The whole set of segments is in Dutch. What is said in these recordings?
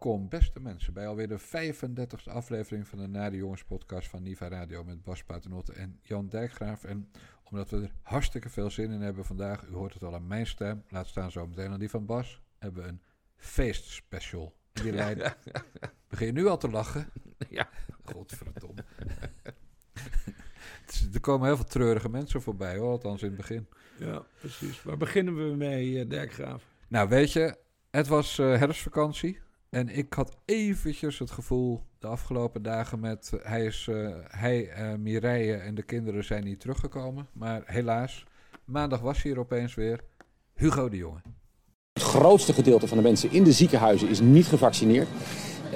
welkom beste mensen bij alweer de 35e aflevering van de Nade Jongens podcast van Niva Radio met Bas Paternotte en Jan Dijkgraaf. En omdat we er hartstikke veel zin in hebben vandaag, u hoort het al aan mijn stem, laat staan zo meteen aan die van Bas, hebben we een feestspecial. En die lijn, begin je nu al te lachen? Ja. Godverdomme. Er komen heel veel treurige mensen voorbij hoor, althans in het begin. Ja, precies. Waar beginnen we mee, eh, Dirk Graaf? Nou, weet je, het was eh, herfstvakantie. En ik had eventjes het gevoel de afgelopen dagen met... eh, hij, is, eh, hij eh, Mireille en de kinderen zijn niet teruggekomen. Maar helaas, maandag was hier opeens weer Hugo de Jonge. Het grootste gedeelte van de mensen in de ziekenhuizen is niet gevaccineerd.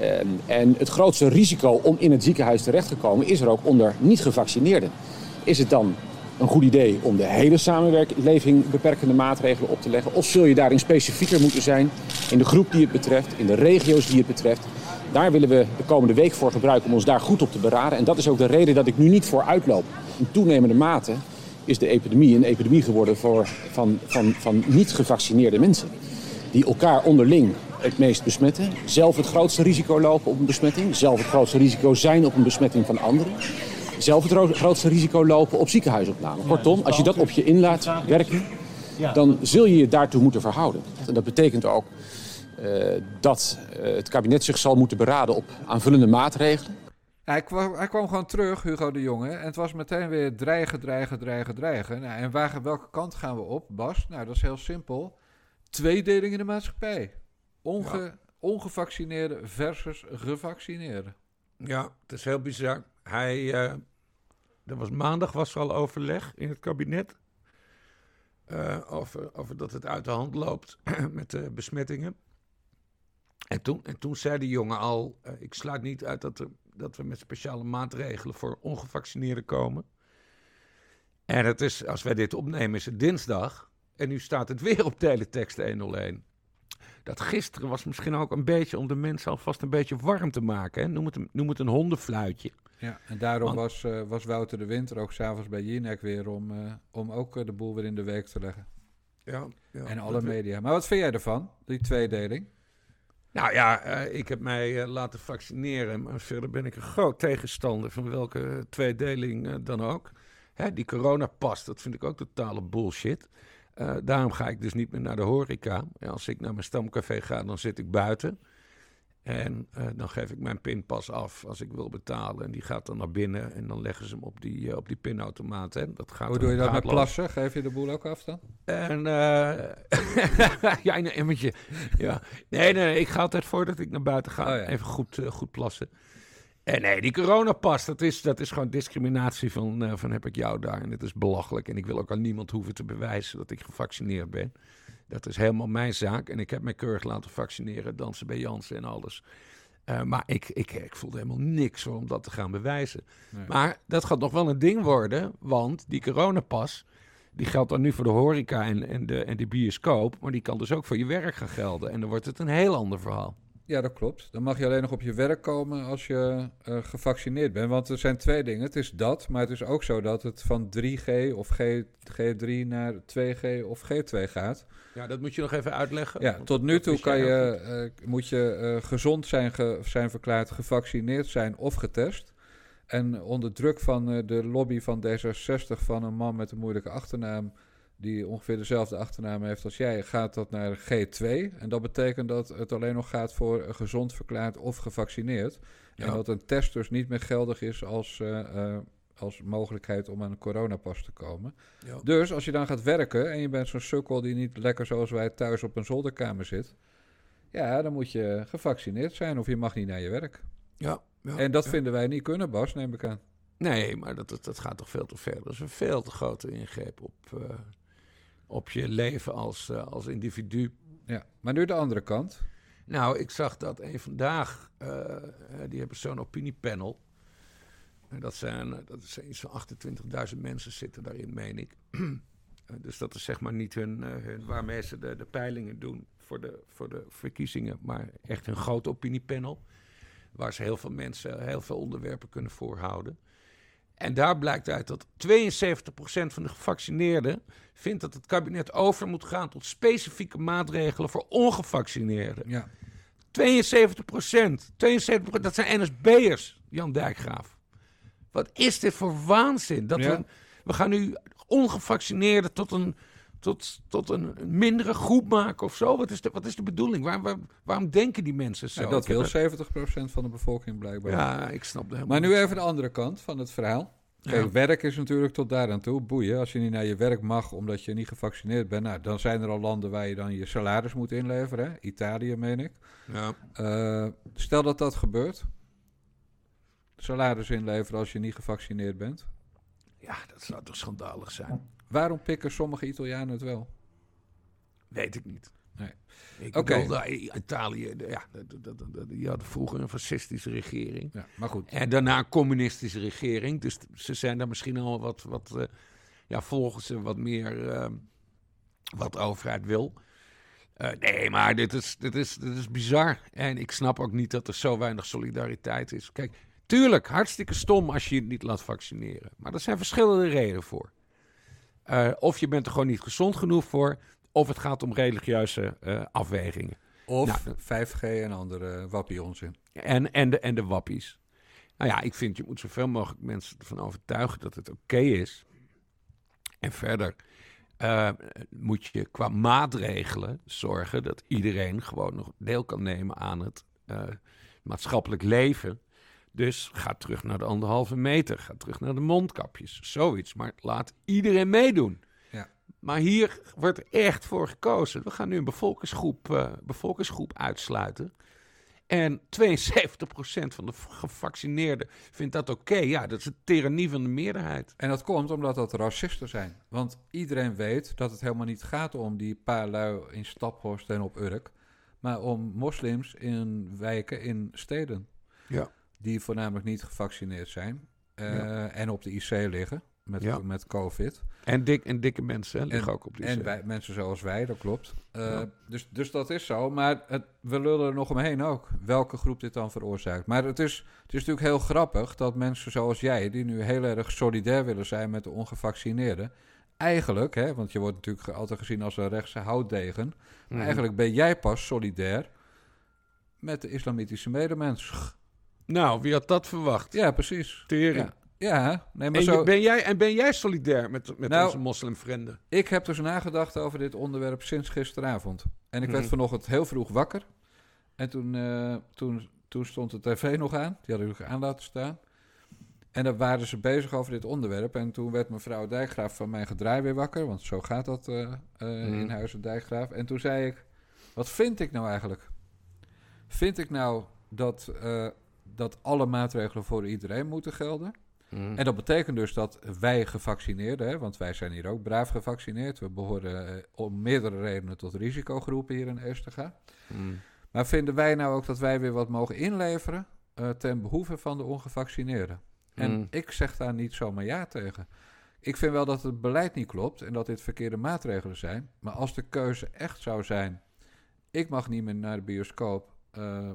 Ehm, en het grootste risico om in het ziekenhuis terecht te komen is er ook onder niet-gevaccineerden. Is het dan een goed idee om de hele samenleving beperkende maatregelen op te leggen? Of zul je daarin specifieker moeten zijn in de groep die het betreft, in de regio's die het betreft? Daar willen we de komende week voor gebruiken om ons daar goed op te beraden. En dat is ook de reden dat ik nu niet voor uitloop. In toenemende mate is de epidemie een epidemie geworden voor, van, van, van niet-gevaccineerde mensen die elkaar onderling het meest besmetten, zelf het grootste risico lopen op een besmetting, zelf het grootste risico zijn op een besmetting van anderen, zelf het ro- grootste risico lopen op ziekenhuisopname. Kortom, als je dat op je in laat werken, dan zul je je daartoe moeten verhouden. En dat betekent ook eh, dat eh, het kabinet zich zal moeten beraden op aanvullende maatregelen. Hij kwam, hij kwam gewoon terug, Hugo de Jonge. En het was meteen weer dreigen, dreigen, dreigen, dreigen. Nou, en waar, welke kant gaan we op, Bas? Nou, dat is heel simpel. Tweedeling in de maatschappij. Onge, Ongevaccineerden versus gevaccineerden. Ja, het is heel bizar. Hij, eh, er was maandag was er al overleg in het kabinet. eh, over, over dat het uit de hand loopt met de besmettingen. En toen, en toen zei de jongen al: eh, Ik sluit niet uit dat, er, dat we met speciale maatregelen voor ongevaccineerden komen. En het is, als wij dit opnemen, is het dinsdag. En nu staat het weer op teletext 101. Dat gisteren was misschien ook een beetje om de mensen alvast een beetje warm te maken. Hè? Noem, het noem het een hondenfluitje. Ja, en daarom Want- was, eh, was Wouter de Winter ook s'avonds bij Jinek weer om, eh, om ook eh, de boel weer in de week te leggen. Ja, ja, en alle media. Maar wat vind jij ervan, die tweedeling? Nou ja, eh, ik heb mij laten vaccineren, maar verder ben ik een groot tegenstander van welke tweedeling dan ook. Hè, die coronapas, dat vind ik ook totale bullshit. Eh, daarom ga ik dus niet meer naar de horeca. Als ik naar mijn stamcafé ga, dan zit ik buiten. En eh, dan geef ik mijn pinpas af als ik wil betalen. En die gaat dan naar binnen en dan leggen ze hem op die, eh, op die pinautomaat. Hè. Dat gaat Hoe doe je dat met plassen? Geef je de boel ook af dan? En eh ja, in een emmertje. Ja. Nee, nee, ik ga altijd voordat ik naar buiten ga. Oh ja. Even goed, goed plassen. En nee, die coronapas, dat is, dat is gewoon discriminatie van, van heb ik jou daar. En het is belachelijk. En ik wil ook aan niemand hoeven te bewijzen dat ik gevaccineerd ben. Dat is helemaal mijn zaak. En ik heb mij keurig laten vaccineren, dansen bij Jansen en alles. Eh, maar ik, ik, ik voelde helemaal niks om dat te gaan bewijzen. Nee. Maar dat gaat nog wel een ding worden, want die coronapas... die geldt dan nu voor de horeca en, en, de, en de bioscoop... maar die kan dus ook voor je werk gaan gelden. En dan wordt het een heel ander verhaal. Ja, dat klopt. Dan mag je alleen nog op je werk komen als je eh, gevaccineerd bent. Want er zijn twee dingen. Het is dat, maar het is ook zo dat het van 3G of G, G3 naar 2G of G2 gaat. Ja, dat moet je nog even uitleggen. Ja, tot nu toe kan je, eh, moet je eh, gezond zijn, ge- zijn verklaard, gevaccineerd zijn of getest. En onder druk van de lobby van D66 van een man met een moeilijke achternaam, die ongeveer dezelfde achternaam heeft als jij, gaat dat naar G2. En dat betekent dat het alleen nog gaat voor gezond verklaard of gevaccineerd. En dat een test dus niet meer geldig is als, eh, eh, als mogelijkheid om aan een coronapas te komen. Ja. Dus als je dan gaat werken en je bent zo'n sukkel die niet lekker zoals wij thuis op een zolderkamer zit. Ja, dan moet je gevaccineerd zijn of je mag niet naar je werk. Ja, ja, en dat vinden wij niet kunnen, Bas, neem ik aan. Nee, maar dat, dat, dat gaat toch veel te ver. Dat is een veel te grote ingreep op, eh, op je leven als, eh, als individu. Ja. Maar nu de andere kant. Nou, ik zag dat een vandaag, eh, eh, die hebben zo'n opiniepanel. En dat zijn, dat is iets van 28.000 mensen zitten daarin, meen ik. Dus dat is zeg maar niet hun, hun waarmee ze de, de peilingen doen voor de, voor de verkiezingen, maar echt een groot opiniepanel. Waar ze heel veel mensen heel veel onderwerpen kunnen voorhouden. En daar blijkt uit dat 72% van de gevaccineerden vindt dat het kabinet over moet gaan tot specifieke maatregelen voor ongevaccineerden. Ja. 72 procent. 72 dat zijn NSB'ers, Jan Dijkgraaf. Wat is dit voor waanzin? Dat Ja. we, we gaan nu ongevaccineerden tot een, tot, tot een mindere groep maken of zo. Wat is de, wat is de bedoeling? Waar, waar- waarom denken die mensen zo? Ja, dat wil er- 70% van de bevolking blijkbaar. Ja, ik snap helemaal Maar nu even de andere kant van het verhaal. Kijk, Ja. werk is natuurlijk tot daar aan toe. Boeien. Als je niet naar je werk mag omdat je niet gevaccineerd bent, nou, dan zijn er al landen waar je dan je salaris moet inleveren. Hè? Italië, meen ik. Ja. Eh, stel dat dat gebeurt. Salaris inleveren als je niet gevaccineerd bent. ja, dat zou toch schandalig zijn? Waarom pikken sommige Italianen het wel? Weet ik niet. Nee. Ik bedoel, Italië, ja, die hadden vroeger een fascistische regering. Ja, maar goed. En daarna een communistische regering. Dus ze zijn daar misschien al wat, wat eh, ja, volgen ze wat meer eh, wat de overheid wil. Eh, nee, maar dit is, dit, is, dit is bizar. En ik snap ook niet dat er zo weinig solidariteit is. Kijk, tuurlijk, hartstikke stom als je je niet laat vaccineren. Maar er zijn verschillende redenen voor. Eh, of je bent er gewoon niet gezond genoeg voor, of het gaat om religieuze eh, afwegingen. Of Nou, 5G en andere wappie onzin. En, en, de, en de wappies. Nou ja, ik vind je moet zoveel mogelijk mensen ervan overtuigen dat het oké is. En verder eh, moet je qua maatregelen zorgen dat iedereen gewoon nog deel kan nemen aan het maatschappelijk leven. Dus ga terug naar de anderhalve meter, ga terug naar de mondkapjes, zoiets. Maar laat iedereen meedoen. Ja. Maar hier wordt er echt voor gekozen. We gaan nu een bevolkingsgroep, eh, bevolkingsgroep uitsluiten. En 72% van de gevaccineerden vindt dat oké. Ja, dat is de tirannie van de meerderheid. En dat komt omdat dat racisten zijn. Want iedereen weet dat het helemaal niet gaat om die paar lui in Staphorst en op Urk. Maar om moslims in wijken in steden. Ja. Die voornamelijk niet gevaccineerd zijn. eh, Ja. En op de IC liggen met, Ja. met COVID. En, dik, en dikke mensen hè, liggen En- ook op die En zee. wij, mensen zoals wij, dat klopt. Eh, Ja. dus, dus dat is zo. Maar het, we lullen er nog omheen ook. Welke groep dit dan veroorzaakt. Maar het is, het is natuurlijk heel grappig dat mensen zoals jij, die nu heel erg solidair willen zijn met de ongevaccineerden. Eigenlijk, hè, want je wordt natuurlijk altijd gezien als een rechtse houtdegen. Maar Mhm. eigenlijk ben jij pas solidair met de islamitische medemens. Nou, wie had dat verwacht? Ja, precies. Tering. Ja, ja nee, maar En, zo, ben jij, en ben jij solidair met, met Nou, onze moslimvrienden? Ik heb dus nagedacht over dit onderwerp sinds gisteravond. En ik werd Mhm. vanochtend heel vroeg wakker. En toen, eh, toen, toen stond de tv nog aan. Die had ik nog aan laten staan. En dan waren ze bezig over dit onderwerp. En toen werd mevrouw Dijkgraaf van mijn gedraai weer wakker. Want zo gaat dat eh, eh, Mhm. in Huizen Dijkgraaf. En toen zei ik, wat vind ik nou eigenlijk? Vind ik nou dat, dat alle maatregelen voor iedereen moeten gelden? Mhm. En dat betekent dus dat wij gevaccineerden, hè, want wij zijn hier ook braaf gevaccineerd. We behoren eh, om meerdere redenen tot risicogroepen hier in Eestega. Mhm. Maar vinden wij nou ook dat wij weer wat mogen inleveren eh, ten behoeve van de ongevaccineerden? En Mhm. ik zeg daar niet zomaar ja tegen. Ik vind wel dat het beleid niet klopt en dat dit verkeerde maatregelen zijn. Maar als de keuze echt zou zijn, ik mag niet meer naar de bioscoop eh,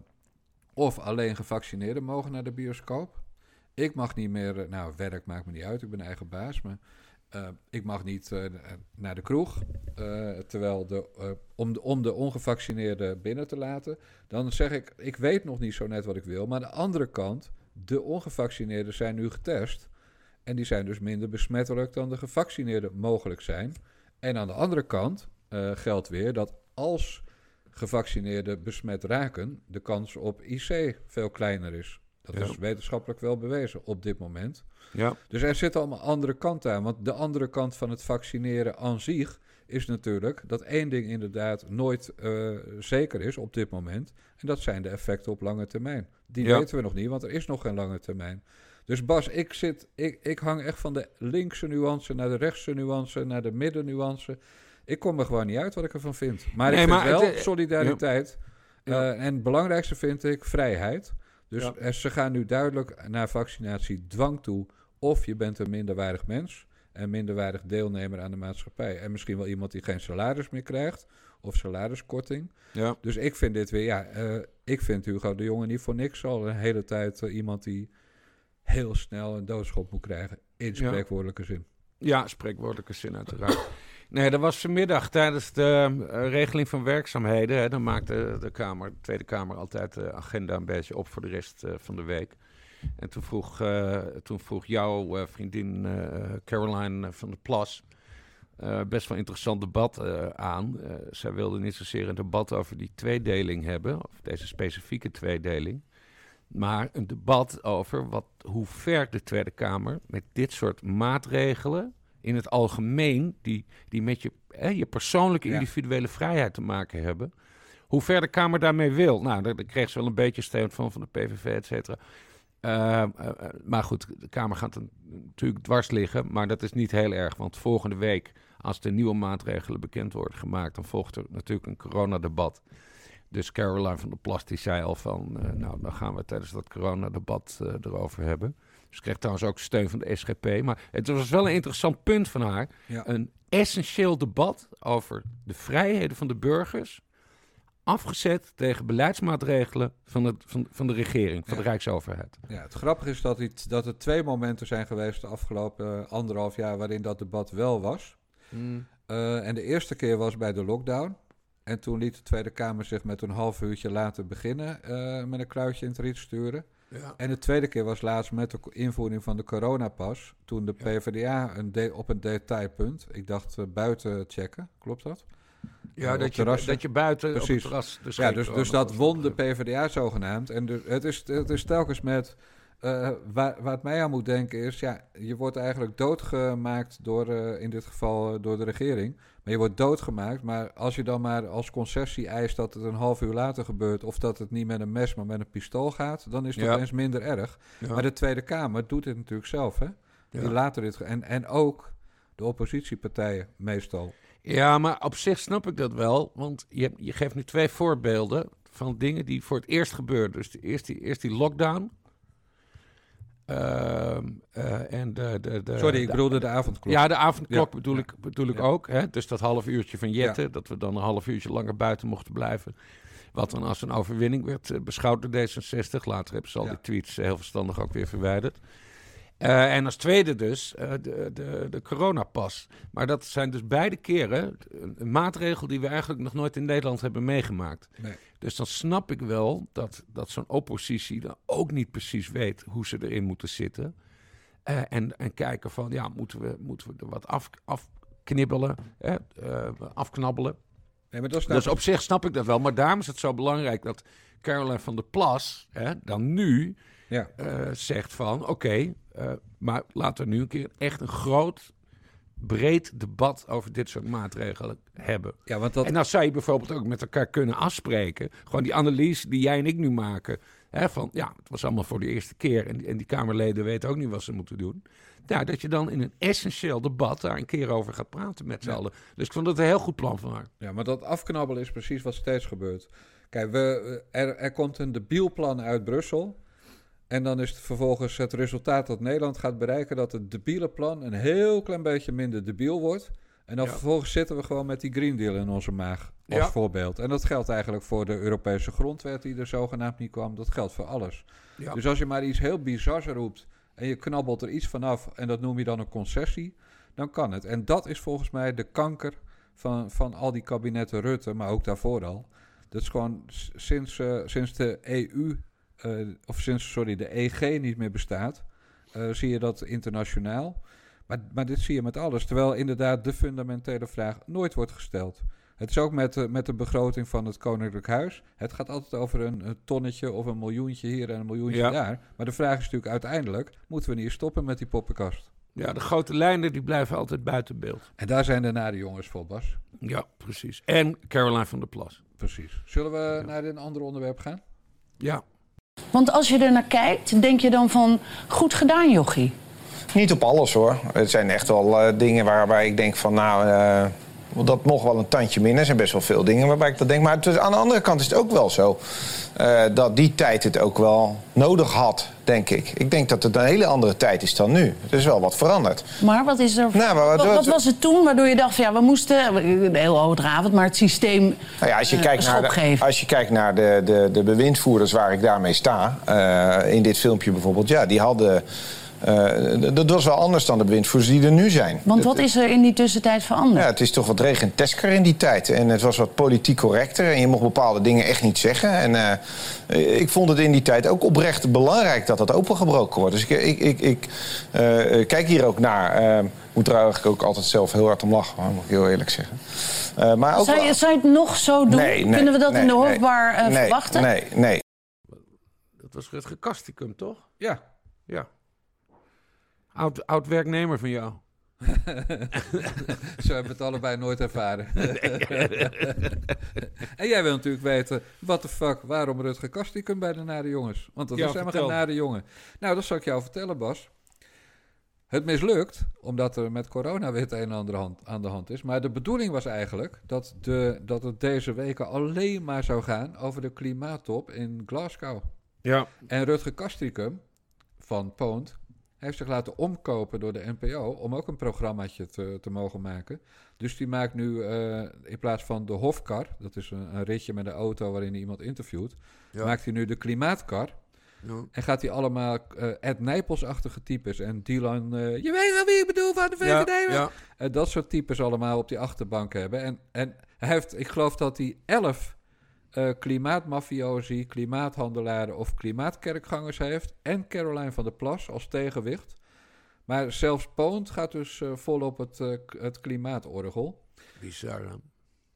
of alleen gevaccineerden mogen naar de bioscoop. Ik mag niet meer, eh, nou werk maakt me niet uit, ik ben eigen baas, maar eh, ik mag niet eh, naar de kroeg. terwijl de, om, de, om de ongevaccineerden binnen te laten, dan zeg ik, ik weet nog niet zo net wat ik wil. Maar aan de andere kant, de ongevaccineerden zijn nu getest. En die zijn dus minder besmettelijk dan de gevaccineerden mogelijk zijn. En aan de andere kant geldt weer dat als gevaccineerden besmet raken, de kans op IC veel kleiner is. Dat Ja. is wetenschappelijk wel bewezen op dit moment. Ja. Dus er zit allemaal andere kanten aan. Want de andere kant van het vaccineren aan zich is natuurlijk dat één ding inderdaad nooit eh, zeker is op dit moment. En dat zijn de effecten op lange termijn. Die Ja. weten we nog niet, want er is nog geen lange termijn. Dus Bas, ik, zit, ik, ik hang echt van de linkse nuance naar de rechtse nuance, naar de middennuance. Ik kom er gewoon niet uit wat ik ervan vind. Maar Nee, ik vind maar wel het, solidariteit. Ja. Eh, en het belangrijkste vind ik vrijheid. Dus Ja. ze gaan nu duidelijk naar vaccinatie dwang toe. Of je bent een minderwaardig mens en minderwaardig deelnemer aan de maatschappij. En misschien wel iemand die geen salaris meer krijgt of salariskorting. Ja. Dus ik vind dit weer, ja, eh, ik vind Hugo de Jonge niet voor niks al een hele tijd eh, iemand die heel snel een doodschop moet krijgen. In Ja. spreekwoordelijke zin. Ja, spreekwoordelijke zin uiteraard. Nee, dat was vanmiddag tijdens de eh, regeling van werkzaamheden. Hè, dan maakte de, Kamer, de Tweede Kamer altijd de agenda een beetje op voor de rest eh, van de week. En toen vroeg, eh, toen vroeg jouw eh, vriendin eh, Caroline van der Plas eh, best wel interessant debat eh, aan. Eh, zij wilde niet zozeer een debat over die tweedeling hebben, of deze specifieke tweedeling. Maar een debat over wat, hoe ver de Tweede Kamer met dit soort maatregelen in het algemeen, die, die met je, hè, je persoonlijke Ja. individuele vrijheid te maken hebben, hoe ver de Kamer daarmee wil. Nou, daar, daar kreeg ze wel een beetje steun van, van de PVV, et cetera. Eh, eh, eh, maar goed, de Kamer gaat natuurlijk dwars liggen, maar dat is niet heel erg, want volgende week, als de nieuwe maatregelen bekend worden gemaakt, dan volgt er natuurlijk een coronadebat. Dus Caroline van der Plas die zei al van, nou, dan gaan we tijdens dat coronadebat erover hebben. Ze kreeg trouwens ook steun van de SGP. Maar het was wel een interessant punt van haar. Ja. Een essentieel debat over de vrijheden van de burgers. Afgezet tegen beleidsmaatregelen van, het, van, van de regering, van Ja. de Rijksoverheid. Ja, het grappige is dat, het, dat er twee momenten zijn geweest de afgelopen eh, anderhalf jaar waarin dat debat wel was. Eh, en de eerste keer was bij de lockdown. En toen liet de Tweede Kamer zich met een half uurtje laten beginnen eh, met een kruidje in het riet sturen. Ja. En de tweede keer was laatst met de invoering van de coronapas. Toen de. PvdA een de- op een detailpunt, ik dacht eh, buiten checken, klopt dat? Ja, op dat je, dat je buiten op Precies. het terras... Dus Ja, dus, dus dat won de PvdA zogenaamd. En dus, het, is, het is telkens met... eh, waar, waar het mij aan moet denken is... Ja, je wordt eigenlijk doodgemaakt door, eh, in dit geval eh, door de regering. Maar je wordt doodgemaakt. Maar als je dan maar als concessie eist dat het een half uur later gebeurt... of dat het niet met een mes, maar met een pistool gaat... dan is het Ja. opeens minder erg. Ja. Maar de Tweede Kamer doet dit natuurlijk zelf, hè? Ja. Die laten dit... En, en ook de oppositiepartijen meestal. Ja, maar op zich snap ik dat wel. Want je, je geeft nu twee voorbeelden van dingen die voor het eerst gebeurden. Dus de, eerst, die, eerst die lockdown. Ehm, eh, en de, de, de, Sorry, ik de- bedoelde de avondklok. Ja, de avondklok Ja, bedoel ik, bedoel ik ook. Hè? Dus dat half uurtje van Jetten, dat we dan een half uurtje langer buiten mochten blijven. Wat dan als een overwinning werd eh, beschouwd door D66. Later hebben ze al die tweets eh, heel verstandig ook weer verwijderd. Eh, en als tweede dus eh, de, de, de coronapas. Maar dat zijn dus beide keren een, maatregel die we eigenlijk nog nooit in Nederland hebben meegemaakt. Nee. Dus dan snap ik wel dat, dat zo'n oppositie dan ook niet precies weet hoe ze erin moeten zitten. Eh, en, en kijken van, ja, moeten we, moeten we er wat af, afknibbelen, hè, afknabbelen. Nee, maar dat Dus op zich snap ik dat wel. Maar daarom is het zo belangrijk dat Caroline van der Plas hè, dan nu Ja. eh, zegt van... oké, eh, maar laten we nu een keer echt een groot, breed debat... over dit soort maatregelen hebben. Ja, want dat, En dan zou je bijvoorbeeld ook met elkaar kunnen afspreken. Gewoon die analyse die jij en ik nu maken. Hè, van ja, het was allemaal voor de eerste keer. En, die- en die Kamerleden weten ook niet wat ze moeten doen. Ja, dat je dan in een essentieel debat daar een keer over gaat praten met z'n Ja. allen. Dus ik vond het een heel goed plan van haar. Ja, maar dat afknabbelen is precies wat steeds gebeurt. Kijk, we, er, er komt een debiel plan uit Brussel. En dan is het vervolgens het resultaat dat Nederland gaat bereiken... dat het debiele plan een heel klein beetje minder debiel wordt. En dan Ja. vervolgens zitten we gewoon met die Green Deal in onze maag als Ja. voorbeeld. En dat geldt eigenlijk voor de Europese grondwet die er zogenaamd niet kwam. Dat geldt voor alles. Ja. Dus als je maar iets heel bizars roept en je knabbelt er iets vanaf... en dat noem je dan een concessie, dan kan het. En dat is volgens mij de kanker van, van al die kabinetten Rutte, maar ook daarvoor al. Dat is gewoon sinds, eh, sinds de EU, of sinds, sorry, de EG niet meer bestaat, eh, zie je dat internationaal. Maar, maar dit zie je met alles, terwijl inderdaad de fundamentele vraag nooit wordt gesteld. Het is ook met, de- met de begroting van het Koninklijk Huis. Het gaat altijd over een, een tonnetje of een miljoentje hier en een miljoentje Ja. daar. Maar de vraag is natuurlijk uiteindelijk, moeten we niet stoppen met die poppenkast? Ja, de grote lijnen die blijven altijd buiten beeld. En daar zijn de nare jongens voor, Bas. Ja, precies. En Caroline van der Plas. Precies. Zullen we naar een ander onderwerp gaan? Ja. Want als je er naar kijkt, denk je dan van... goed gedaan, jochie. Niet op alles hoor. Het zijn echt wel eh, dingen waarbij ik denk van nou, eh, dat nog wel een tandje minder. Er zijn best wel veel dingen waarbij ik dat denk. Maar aan de andere kant is het ook wel zo eh, dat die tijd het ook wel nodig had, denk ik. Ik denk dat het een hele andere tijd is dan nu. Er is wel wat veranderd. Maar wat is er... Nou, maar wat- wat, wat wat- was het toen waardoor je dacht van ja, we moesten... Heel hoogdravend, maar het systeem Nou ja, als je kijkt een naar, de, als je kijkt naar de, de, de bewindvoerders waar ik daarmee sta, eh, in dit filmpje bijvoorbeeld, ja, die hadden eh, dat was wel anders dan de bewindvoerders die er nu zijn. Want wat is er in die tussentijd veranderd? Ja, het is toch wat regentesker in die tijd. En het was wat politiek correcter. En je mocht bepaalde dingen echt niet zeggen. En uh, ik vond het in die tijd ook oprecht belangrijk dat dat opengebroken wordt. Dus ik, ik, ik, ik uh, kijk hier ook naar. Ik moet er eigenlijk ook altijd zelf heel hard om lachen, moet ik heel eerlijk zeggen. maar ook zou, je, zou je het nog zo doen? Nee, nee, Kunnen we dat nee, in de nee, verwachten? Nee, nee. Dat was het Kasticum, toch? Ja. Ja. Oud, oud werknemer van jou. Zo hebben we het allebei nooit ervaren. en jij wil natuurlijk weten, wat de fuck, waarom Rutger Kasticum bij de Nare Jongens? Want dat Ja, is helemaal vertel. geen Nare Jongen. Nou, dat zal ik jou vertellen, Bas. Het mislukt, omdat er met corona weer het een en ander hand, aan de hand is. Maar de bedoeling was eigenlijk dat, de, dat het deze weken alleen maar zou gaan over de klimaattop in Glasgow. Ja. En Rutger Kastricum van Poont heeft zich laten omkopen door de NPO om ook een programmaatje te, te mogen maken. Dus die maakt nu eh, in plaats van de Hofkar, dat is een, een ritje met een auto waarin hij iemand interviewt, Ja. maakt hij nu de Klimaatkar. Ja. En gaat hij allemaal eh Ed Nijpels-achtige types en Dylan, eh, je weet wel wie ik bedoel van de VVD. ja. En dat soort types allemaal op die achterbank hebben. En, en hij heeft, ik geloof dat hij elf eh klimaatmafiosi, klimaathandelaren of klimaatkerkgangers heeft. En Caroline van der Plas als tegenwicht. Maar zelfs Poont gaat dus eh, vol op het, eh, het klimaatorgel. Bizar. hè?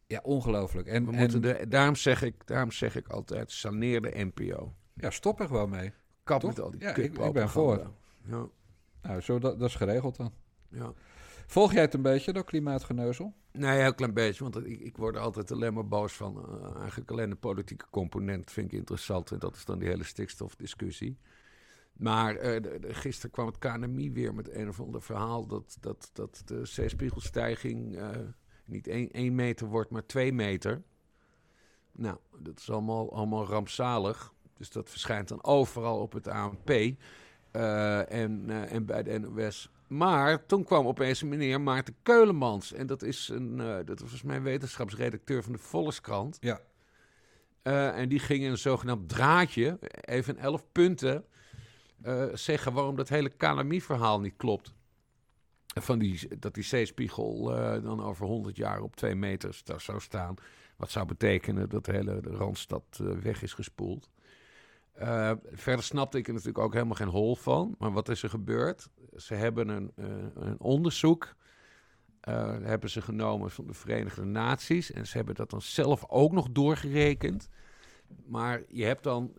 Ja, ongelooflijk. En, We en moeten de, daarom, zeg ik, daarom zeg ik altijd, saneer de NPO. ja, stop er gewoon mee. Kap Toch? met al die Ja, ik- ik ben kutpropaganda. Ja, Nou, zo, dat, dat is geregeld dan. ja. Volg jij het een beetje, dat klimaatgeneuzel? Nee, heel klein beetje, want ik, ik word altijd alleen maar boos van. eh, eigenlijk alleen de politieke component vind ik interessant. En dat is dan die hele stikstofdiscussie. Maar de- gisteren kwam het KNMI weer met een of ander verhaal... dat, dat, dat de zeespiegelstijging eh, niet 1 meter wordt, maar 2 meter. Nou, dat is allemaal, allemaal rampzalig. Dus dat verschijnt dan overal op het ANP en, en bij de NOS. Maar toen kwam opeens een meneer Maarten Keulemans. En dat is een, eh, dat was volgens mij wetenschapsredacteur van de Volkskrant. Ja. Eh, en die ging in een zogenaamd draadje, even elf punten, eh, zeggen waarom dat hele KNMI-verhaal niet klopt. Van die, dat die zeespiegel dan over 100 jaar op twee meters daar zou staan. Wat zou betekenen dat de hele Randstad weg is gespoeld. Eh, verder snapte ik er natuurlijk ook helemaal geen hol van. Maar wat is er gebeurd? Ze hebben een, eh, een onderzoek eh, hebben ze genomen van de Verenigde Naties. En ze hebben dat dan zelf ook nog doorgerekend. Maar je hebt dan,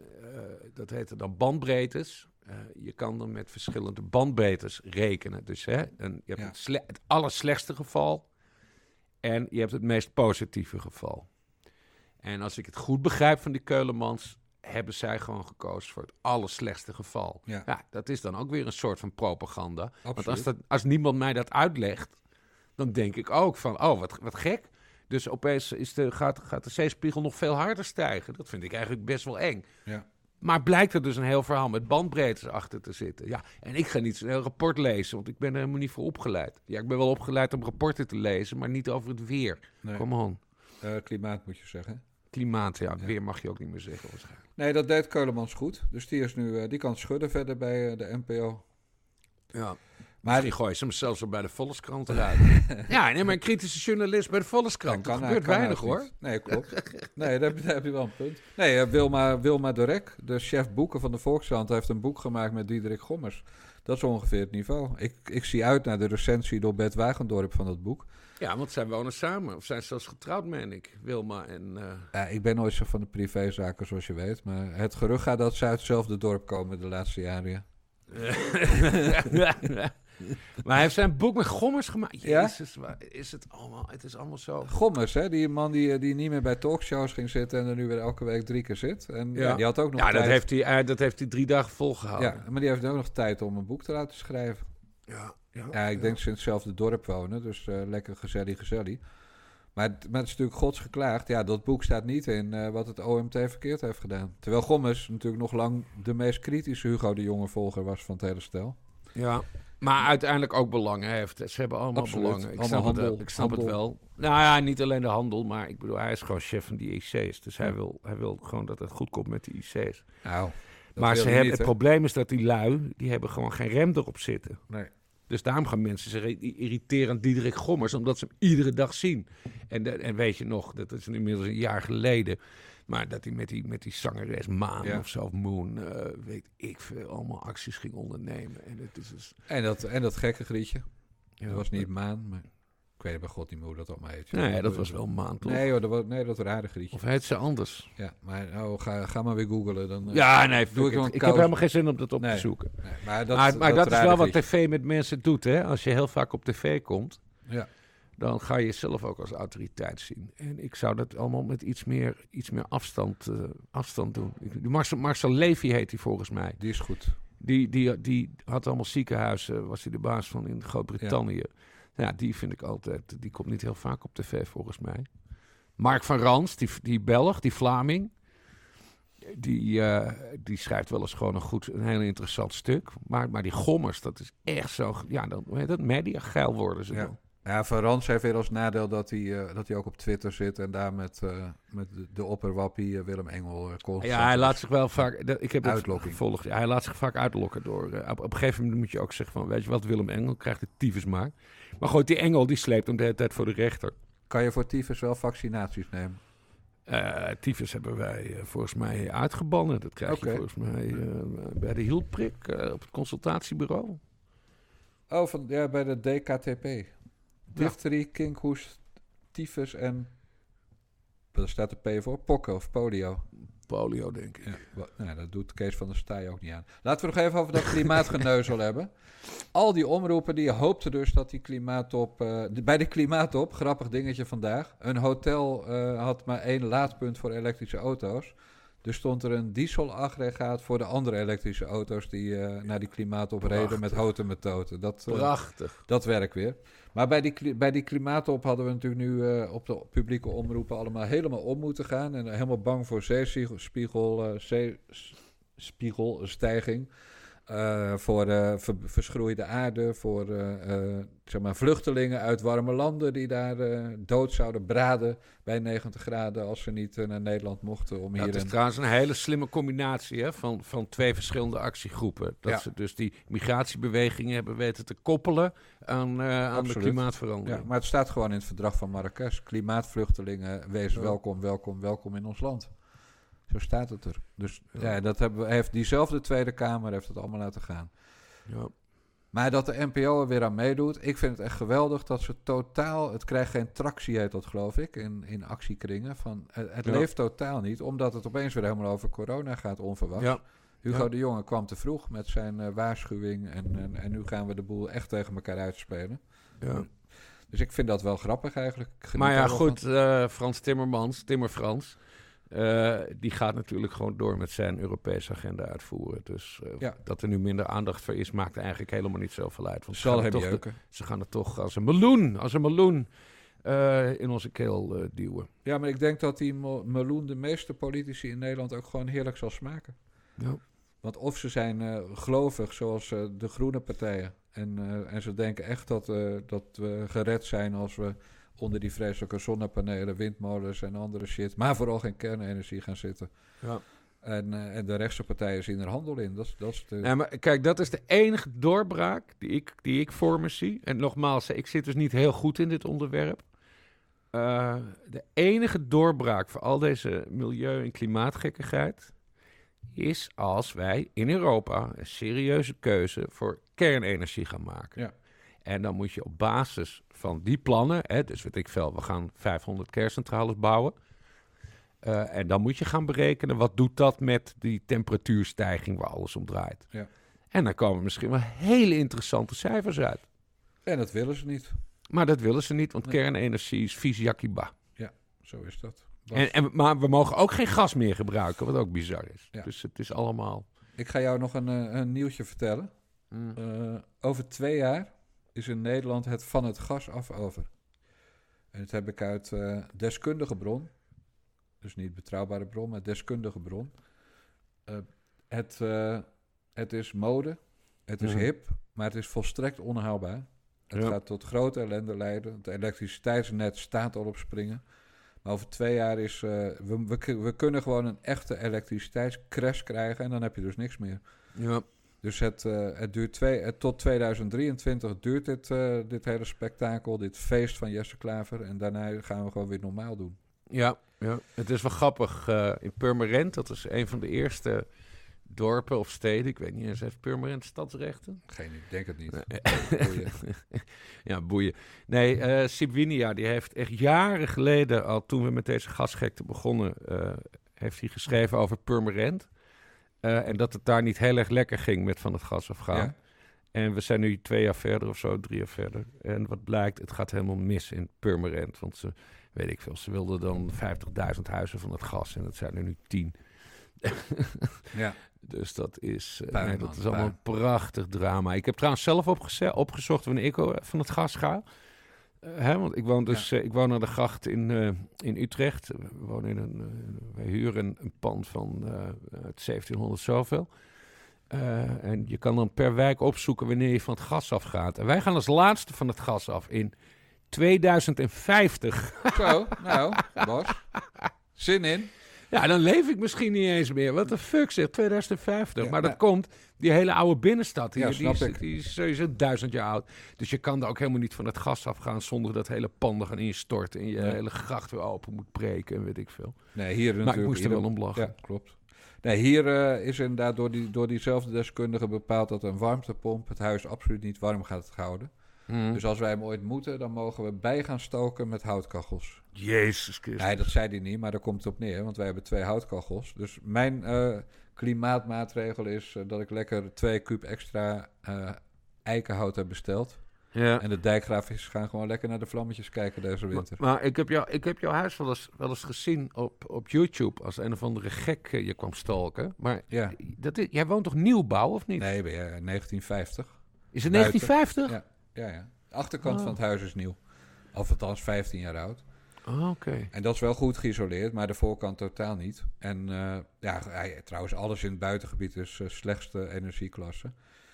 dat heette dan bandbreedtes. Je kan dan met verschillende bandbreedtes rekenen. Dus hè, en je hebt Ja. het, sle- het allerslechtste geval en je hebt het meest positieve geval. En als ik het goed begrijp van die Keulemans, hebben zij gewoon gekozen voor het allerslechtste geval. Ja. dat is dan ook weer een soort van propaganda. Want als, Absoluut. dat, als niemand mij dat uitlegt, dan denk ik ook van, oh, wat, wat gek. Dus opeens is de, gaat, gaat de zeespiegel nog veel harder stijgen. Dat vind ik eigenlijk best wel eng. Ja. Maar blijkt er dus een heel verhaal met bandbreedtes achter te zitten. Ja, en ik ga niet zo'n heel rapport lezen, want ik ben er helemaal niet voor opgeleid. Ja, ik ben wel opgeleid om rapporten te lezen, maar niet over het weer. Nee. Come on. Eh, klimaat moet je zeggen. Klimaat, ja, weer mag je ook niet meer zeggen waarschijnlijk. Nee, dat deed Keulemans goed. Dus die, is nu, eh, die kan schudden verder bij eh, de NPO. Ja. Maar Misschien gooien ze hem zelfs wel bij de Volkskrant eruit. ja, nee, maar een kritische journalist bij de Volkskrant. Dat gebeurt weinig hoor. niet. Nee, klopt. Nee, daar heb, je- daar heb je wel een punt. Nee, eh, Wilma, Wilma de Rek, de chef boeken van de Volkskrant, heeft een boek gemaakt met Diederik Gommers. Dat is ongeveer het niveau. Ik, ik zie uit naar de recensie door Bert Wagendorp van dat boek. Ja, want zij wonen samen. Of zijn zelfs getrouwd, meen ik. Wilma en... eh, Ja, ik ben nooit zo van de privézaken, zoals je weet. Maar het gerucht gaat dat ze uit hetzelfde dorp komen de laatste jaren. ja. maar hij heeft zijn boek met gommers gemaakt. Ja? Jezus, waar is het allemaal... Het is allemaal zo... Gommers, hè? die man die, die niet meer bij talkshows ging zitten en er nu weer elke week drie keer zit. En ja. Ja. die had ook nog Ja, dat heeft, hij, eh, dat heeft hij drie dagen volgehouden. Ja, maar die heeft ook nog tijd om een boek te laten schrijven. ja, ja, Ja, ik denk ze in hetzelfde dorp wonen, dus eh, lekker gezellig, gezellig. Maar, het- maar het is natuurlijk gods geklaagd. Ja, dat boek staat niet in eh, wat het OMT verkeerd heeft gedaan. Terwijl Gommers natuurlijk nog lang de meest kritische Hugo de Jonge volger was van het hele stel. Ja. Maar uiteindelijk ook belangen heeft. Ze hebben allemaal Absoluut. belangen. Ik Allemaal snap, het, handel. wel. ik snap het wel. Nou ja, niet alleen de handel, maar ik bedoel, hij is gewoon chef van die IC's. Dus hij, wil, hij wil gewoon dat het goed komt met die IC's. Nou, maar ze hebben, niet, het probleem is dat die lui, die hebben gewoon geen rem erop zitten. Nee. Dus daarom gaan mensen zich irriteren aan Diederik Gommers, omdat ze hem iedere dag zien. En, en weet je nog, dat is inmiddels een jaar geleden, maar dat hij met die, met die zangeres Maan Ja. of zo, of Moon, eh, weet ik veel, allemaal acties ging ondernemen. En het is dus, En dat, en dat gekke grietje. ja, dat was niet Maan, maar weet bij god niet meer hoe dat heet. Nee, dat was wel Maan, toch? Nee hoor, dat was, nee, dat rare grietje. Of heet ze anders? Ja, maar oh, ga, ga maar weer googlen. Dan, eh, Ja, nee, doe ik ik, ik heb helemaal geen zin om dat op Nee. te zoeken. nee, maar dat, maar maar dat, is wel wat tv met mensen doet, hè? Als je heel vaak op tv komt, Ja. dan ga je jezelf ook als autoriteit zien. En ik zou dat allemaal met iets meer, iets meer afstand, eh, afstand doen. Ik- Marcel, Marcel Levy heet hij volgens mij. Die is goed. Die, die, die had allemaal ziekenhuizen, was hij de baas van in Groot-Brittannië. Ja. Die vind ik altijd, die komt niet heel vaak op tv volgens mij. Mark van Rans, die, die Belg, die Vlaming. Die, eh, die schrijft wel eens gewoon een goed, een heel interessant stuk. Maar, maar die gommers, dat is echt zo, ja, heet dat, media geil worden ze Ja. dan. Ja, Van Rans heeft weer als nadeel dat hij, eh, dat hij ook op Twitter zit en daar met, eh, met de, opperwappie Willem Engel constant Ja, hij laat zich wel vaak. dat- Ik heb het Uitlokking. gevolgd. Ja, hij laat zich vaak uitlokken door. op, op een gegeven moment moet je ook zeggen van, weet je wat, Willem Engel krijgt de tyfus maar. Maar goed, die Engel die sleept hem de hele tijd voor de rechter. Kan je voor tyfus wel vaccinaties nemen? Eh tyfus hebben wij eh, volgens mij uitgebannen. Dat krijg je volgens mij eh, bij de hielprik op het consultatiebureau. Oh, van, ja, bij de DKTP. Difterie, kinkhoest, tyfus en... Daar staat de P voor. Pokken of polio. Polio, denk ik. Ja, nou, dat doet Kees van der Staaij ook niet aan. Laten we nog even over dat klimaatgeneuzel hebben. Al die omroepen die hoopten dus dat die klimaattop... eh, de- bij de klimaattop, grappig dingetje vandaag... een hotel eh, had maar één laadpunt voor elektrische auto's. Dus stond er een dieselaggregaat voor de andere elektrische auto's... die eh, naar die klimaattop reden met houten metoten. Dat, eh, Prachtig. dat werkt weer. Maar bij die, bij die klimaattop hadden we natuurlijk nu eh, op de publieke omroepen allemaal helemaal om moeten gaan. En helemaal bang voor zeespiegel, eh, zeespiegelstijging. Eh, voor ver- verschroeide aarde, voor eh, zeg maar vluchtelingen uit warme landen die daar dood zouden braden bij 90 graden als ze niet naar Nederland mochten om hier het is een- trouwens een hele slimme combinatie hè, van, van twee verschillende actiegroepen. Dat Ja. ze dus die migratiebewegingen hebben weten te koppelen aan, aan de klimaatverandering. Ja, maar het staat gewoon in het verdrag van Marrakesh. Klimaatvluchtelingen, wees Ja. welkom, welkom, welkom in ons land. Zo staat het er. Dus Ja. ja, dat hebben we, heeft diezelfde Tweede Kamer heeft het allemaal laten gaan. Ja. Maar dat de NPO er weer aan meedoet, ik vind het echt geweldig dat ze totaal, het krijgt geen tractie heet dat geloof ik, in, in actiekringen. Van, het het Ja. leeft totaal niet, omdat het opeens weer helemaal over corona gaat onverwachts. Ja. Hugo Ja. de Jonge kwam te vroeg met zijn eh, waarschuwing en, en, en nu gaan we de boel echt tegen elkaar uitspelen. Ja. Dus ik vind dat wel grappig eigenlijk. Maar ja, goed, eh, Frans Timmermans, Timmer Frans, eh, die gaat natuurlijk gewoon door met zijn Europese agenda uitvoeren. Dus eh, Ja. dat er nu minder aandacht voor is, maakt eigenlijk helemaal niet zoveel uit. Want ze gaan toch de- ze gaan het toch als een meloen, als een meloen eh, in onze keel duwen. Ja, maar ik denk dat die meloen de meeste politici in Nederland ook gewoon heerlijk zal smaken. Ja. Want of ze zijn gelovig, zoals de groene partijen. En, en ze denken echt dat, dat we gered zijn als we onder die vreselijke zonnepanelen, windmolens en andere shit, maar vooral geen kernenergie gaan zitten. Ja. En, eh, en de rechtse partijen zien er handel in. Dat, dat is de, Nee, maar kijk, dat is de enige doorbraak die ik, die ik voor me zie. En nogmaals, ik zit dus niet heel goed in dit onderwerp. Eh, de enige doorbraak voor al deze milieu- en klimaatgekkigheid is als wij in Europa een serieuze keuze voor kernenergie gaan maken. Ja. En dan moet je op basis van die plannen, hè, dus weet ik veel, we gaan 500 kerncentrales bouwen. Eh, en dan moet je gaan berekenen, wat doet dat met die temperatuurstijging waar alles om draait. Ja. En dan komen misschien wel hele interessante cijfers uit. En dat willen ze niet. Maar dat willen ze niet, want Nee. kernenergie is vies jakkiba. Zo is dat. En, en, maar we mogen ook geen gas meer gebruiken, wat ook bizar is. Ja. Dus het is allemaal... Ik ga jou nog een, eh, een nieuwtje vertellen. Eh, over twee jaar is in Nederland het van het gas af over. En dat heb ik uit eh, deskundige bron. Dus niet betrouwbare bron, maar deskundige bron. Eh, het, eh, het is mode, het is hip, maar het is volstrekt onhaalbaar. Het Ja. gaat tot grote ellende leiden. Het elektriciteitsnet staat al op springen. Maar over twee jaar is... eh, we, we, we kunnen gewoon een echte elektriciteitscrash krijgen... en dan heb je dus niks meer. Ja. Dus het, eh, het duurt twee, het, tot 2023 duurt dit, eh, dit hele spektakel, dit feest van Jesse Klaver. En daarna gaan we gewoon weer normaal doen. Ja, ja, het is wel grappig. eh, in Purmerend, dat is een van de eerste dorpen of steden. Ik weet niet eens, heeft Purmerend stadsrechten? Geen ik denk het niet. Nee. Boeien. ja, boeien. Nee, eh Sibwinia, die heeft echt jaren geleden, al toen we met deze gasgekte begonnen, eh, heeft hij geschreven over Purmerend. Eh, en dat het daar niet heel erg lekker ging met van het gas afgaan. Ja? En we zijn nu twee jaar verder of zo, drie jaar verder. En wat blijkt, het gaat helemaal mis in Purmerend. Want ze, weet ik veel, ze wilden dan 50.000 huizen van het gas. En dat zijn er nu tien. Ja. Dus dat is, eh, Puin, nee, dat man, is allemaal een prachtig drama. Ik heb trouwens zelf opgezocht wanneer ik eh, van het gas ga. Hè, want ik woon dus eh, ik woon aan de gracht in, eh, in Utrecht. We wonen in een, eh, wij huren een, een pand van uit 1700 zoveel. Eh, en je kan dan per wijk opzoeken wanneer je van het gas afgaat. En wij gaan als laatste van het gas af in 2050. Zo, nou, Bas. Zin in. Ja, dan leef ik misschien niet eens meer. Wat de fuck zeg, 2050. Ja, maar dat ja. komt, die hele oude binnenstad hier, Ja, die, is, die is sowieso duizend jaar oud. Dus je kan daar ook helemaal niet van het gas afgaan zonder dat hele panden gaan instorten en je hele gracht weer open moet breken en weet ik veel. Nee, hier natuurlijk. Maar ik moest er wel om lachen. Ja, klopt. Nee, hier eh, is inderdaad door, die, door diezelfde deskundige bepaald dat een warmtepomp het huis absoluut niet warm gaat houden. Hm. Dus als wij hem ooit moeten, dan mogen we bij gaan stoken met houtkachels. Jezus Christus. Nee, dat zei hij niet, maar daar komt het op neer, want wij hebben twee houtkachels. Dus mijn eh, klimaatmaatregel is eh, dat ik lekker twee kuub extra eh, eikenhout heb besteld. Ja. En de dijkgraafjes gaan gewoon lekker naar de vlammetjes kijken deze winter. maar ik, heb jou, ik heb jouw huis wel eens, wel eens gezien op, op YouTube als een of andere gek eh, je kwam stalken. Maar Ja. dat is, jij woont toch nieuwbouw of niet? Nee, ben je 1950? Is het buiten. 1950? Ja. Ja, ja. De achterkant Oh. van het huis is nieuw. Of althans 15 jaar oud. Oh, Oké. En dat is wel goed geïsoleerd, maar de voorkant totaal niet. En eh, ja, hij- trouwens, alles in het buitengebied is eh, slechtste energieklasse.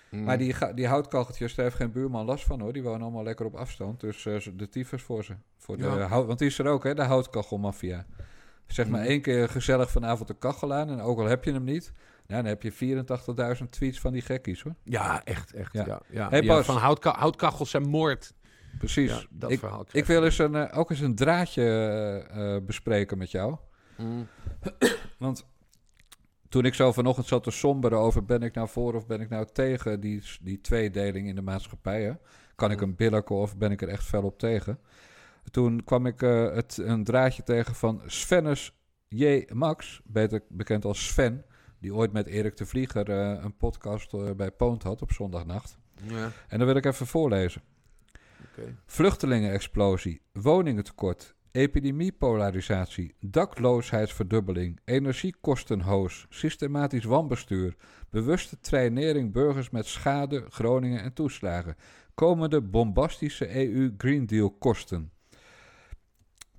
Mm. Maar die, die houtkacheltjes, daar heeft geen buurman last van hoor. Die wonen allemaal lekker op afstand. Dus eh, de tyfus voor ze. Voor de, Ja. hout, want die is er ook, hè, de houtkachelmafia. Zeg maar Mm. één keer gezellig vanavond de kachel aan. En ook al heb je hem niet, nou, dan heb je 84.000 tweets van die gekkies hoor. Ja, echt, echt. Ja. Ja. Ja, Hey, Ja, van houtka houtkachels en moord. Precies. Ja, dat ik, verhaal. ik wil eens een, eh, ook eens een draadje eh, eh, bespreken met jou. Mm. Want toen ik zo vanochtend zat te somberen over ben ik nou voor of ben ik nou tegen die, die tweedeling in de maatschappij. hè? Kan ik Ja. een billiken of ben ik er echt fel op tegen? Toen kwam ik eh, het, een draadje tegen van Svennis J. Max, beter bekend als Sven. Die ooit met Erik de Vlieger eh, een podcast eh, bij Poont had op zondagnacht. Ja, En dan wil ik even voorlezen. Vluchtelingenexplosie, woningentekort, epidemiepolarisatie, dakloosheidsverdubbeling, energiekostenhoos, systematisch wanbestuur, bewuste trainering burgers met schade, Groningen en toeslagen, komende bombastische EU-Green Deal kosten.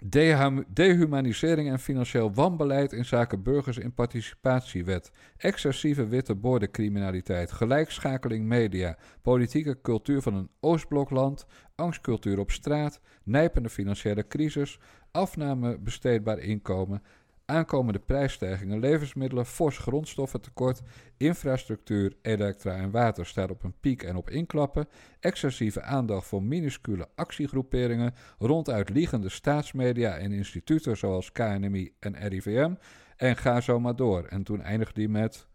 Dehum- Dehumanisering en financieel wanbeleid in zaken burgers in participatiewet. Excessieve witte bordencriminaliteit. Gelijkschakeling media. Politieke cultuur van een Oostblokland. Angstcultuur op straat. Nijpende financiële crisis. Afname besteedbaar inkomen. Aankomende prijsstijgingen, levensmiddelen, fors grondstoffentekort, infrastructuur, elektra en water staat op een piek en op inklappen, excessieve aandacht voor minuscule actiegroeperingen, ronduit liegende staatsmedia en instituten zoals KNMI en RIVM, en ga zo maar door. En toen eindigde hij met,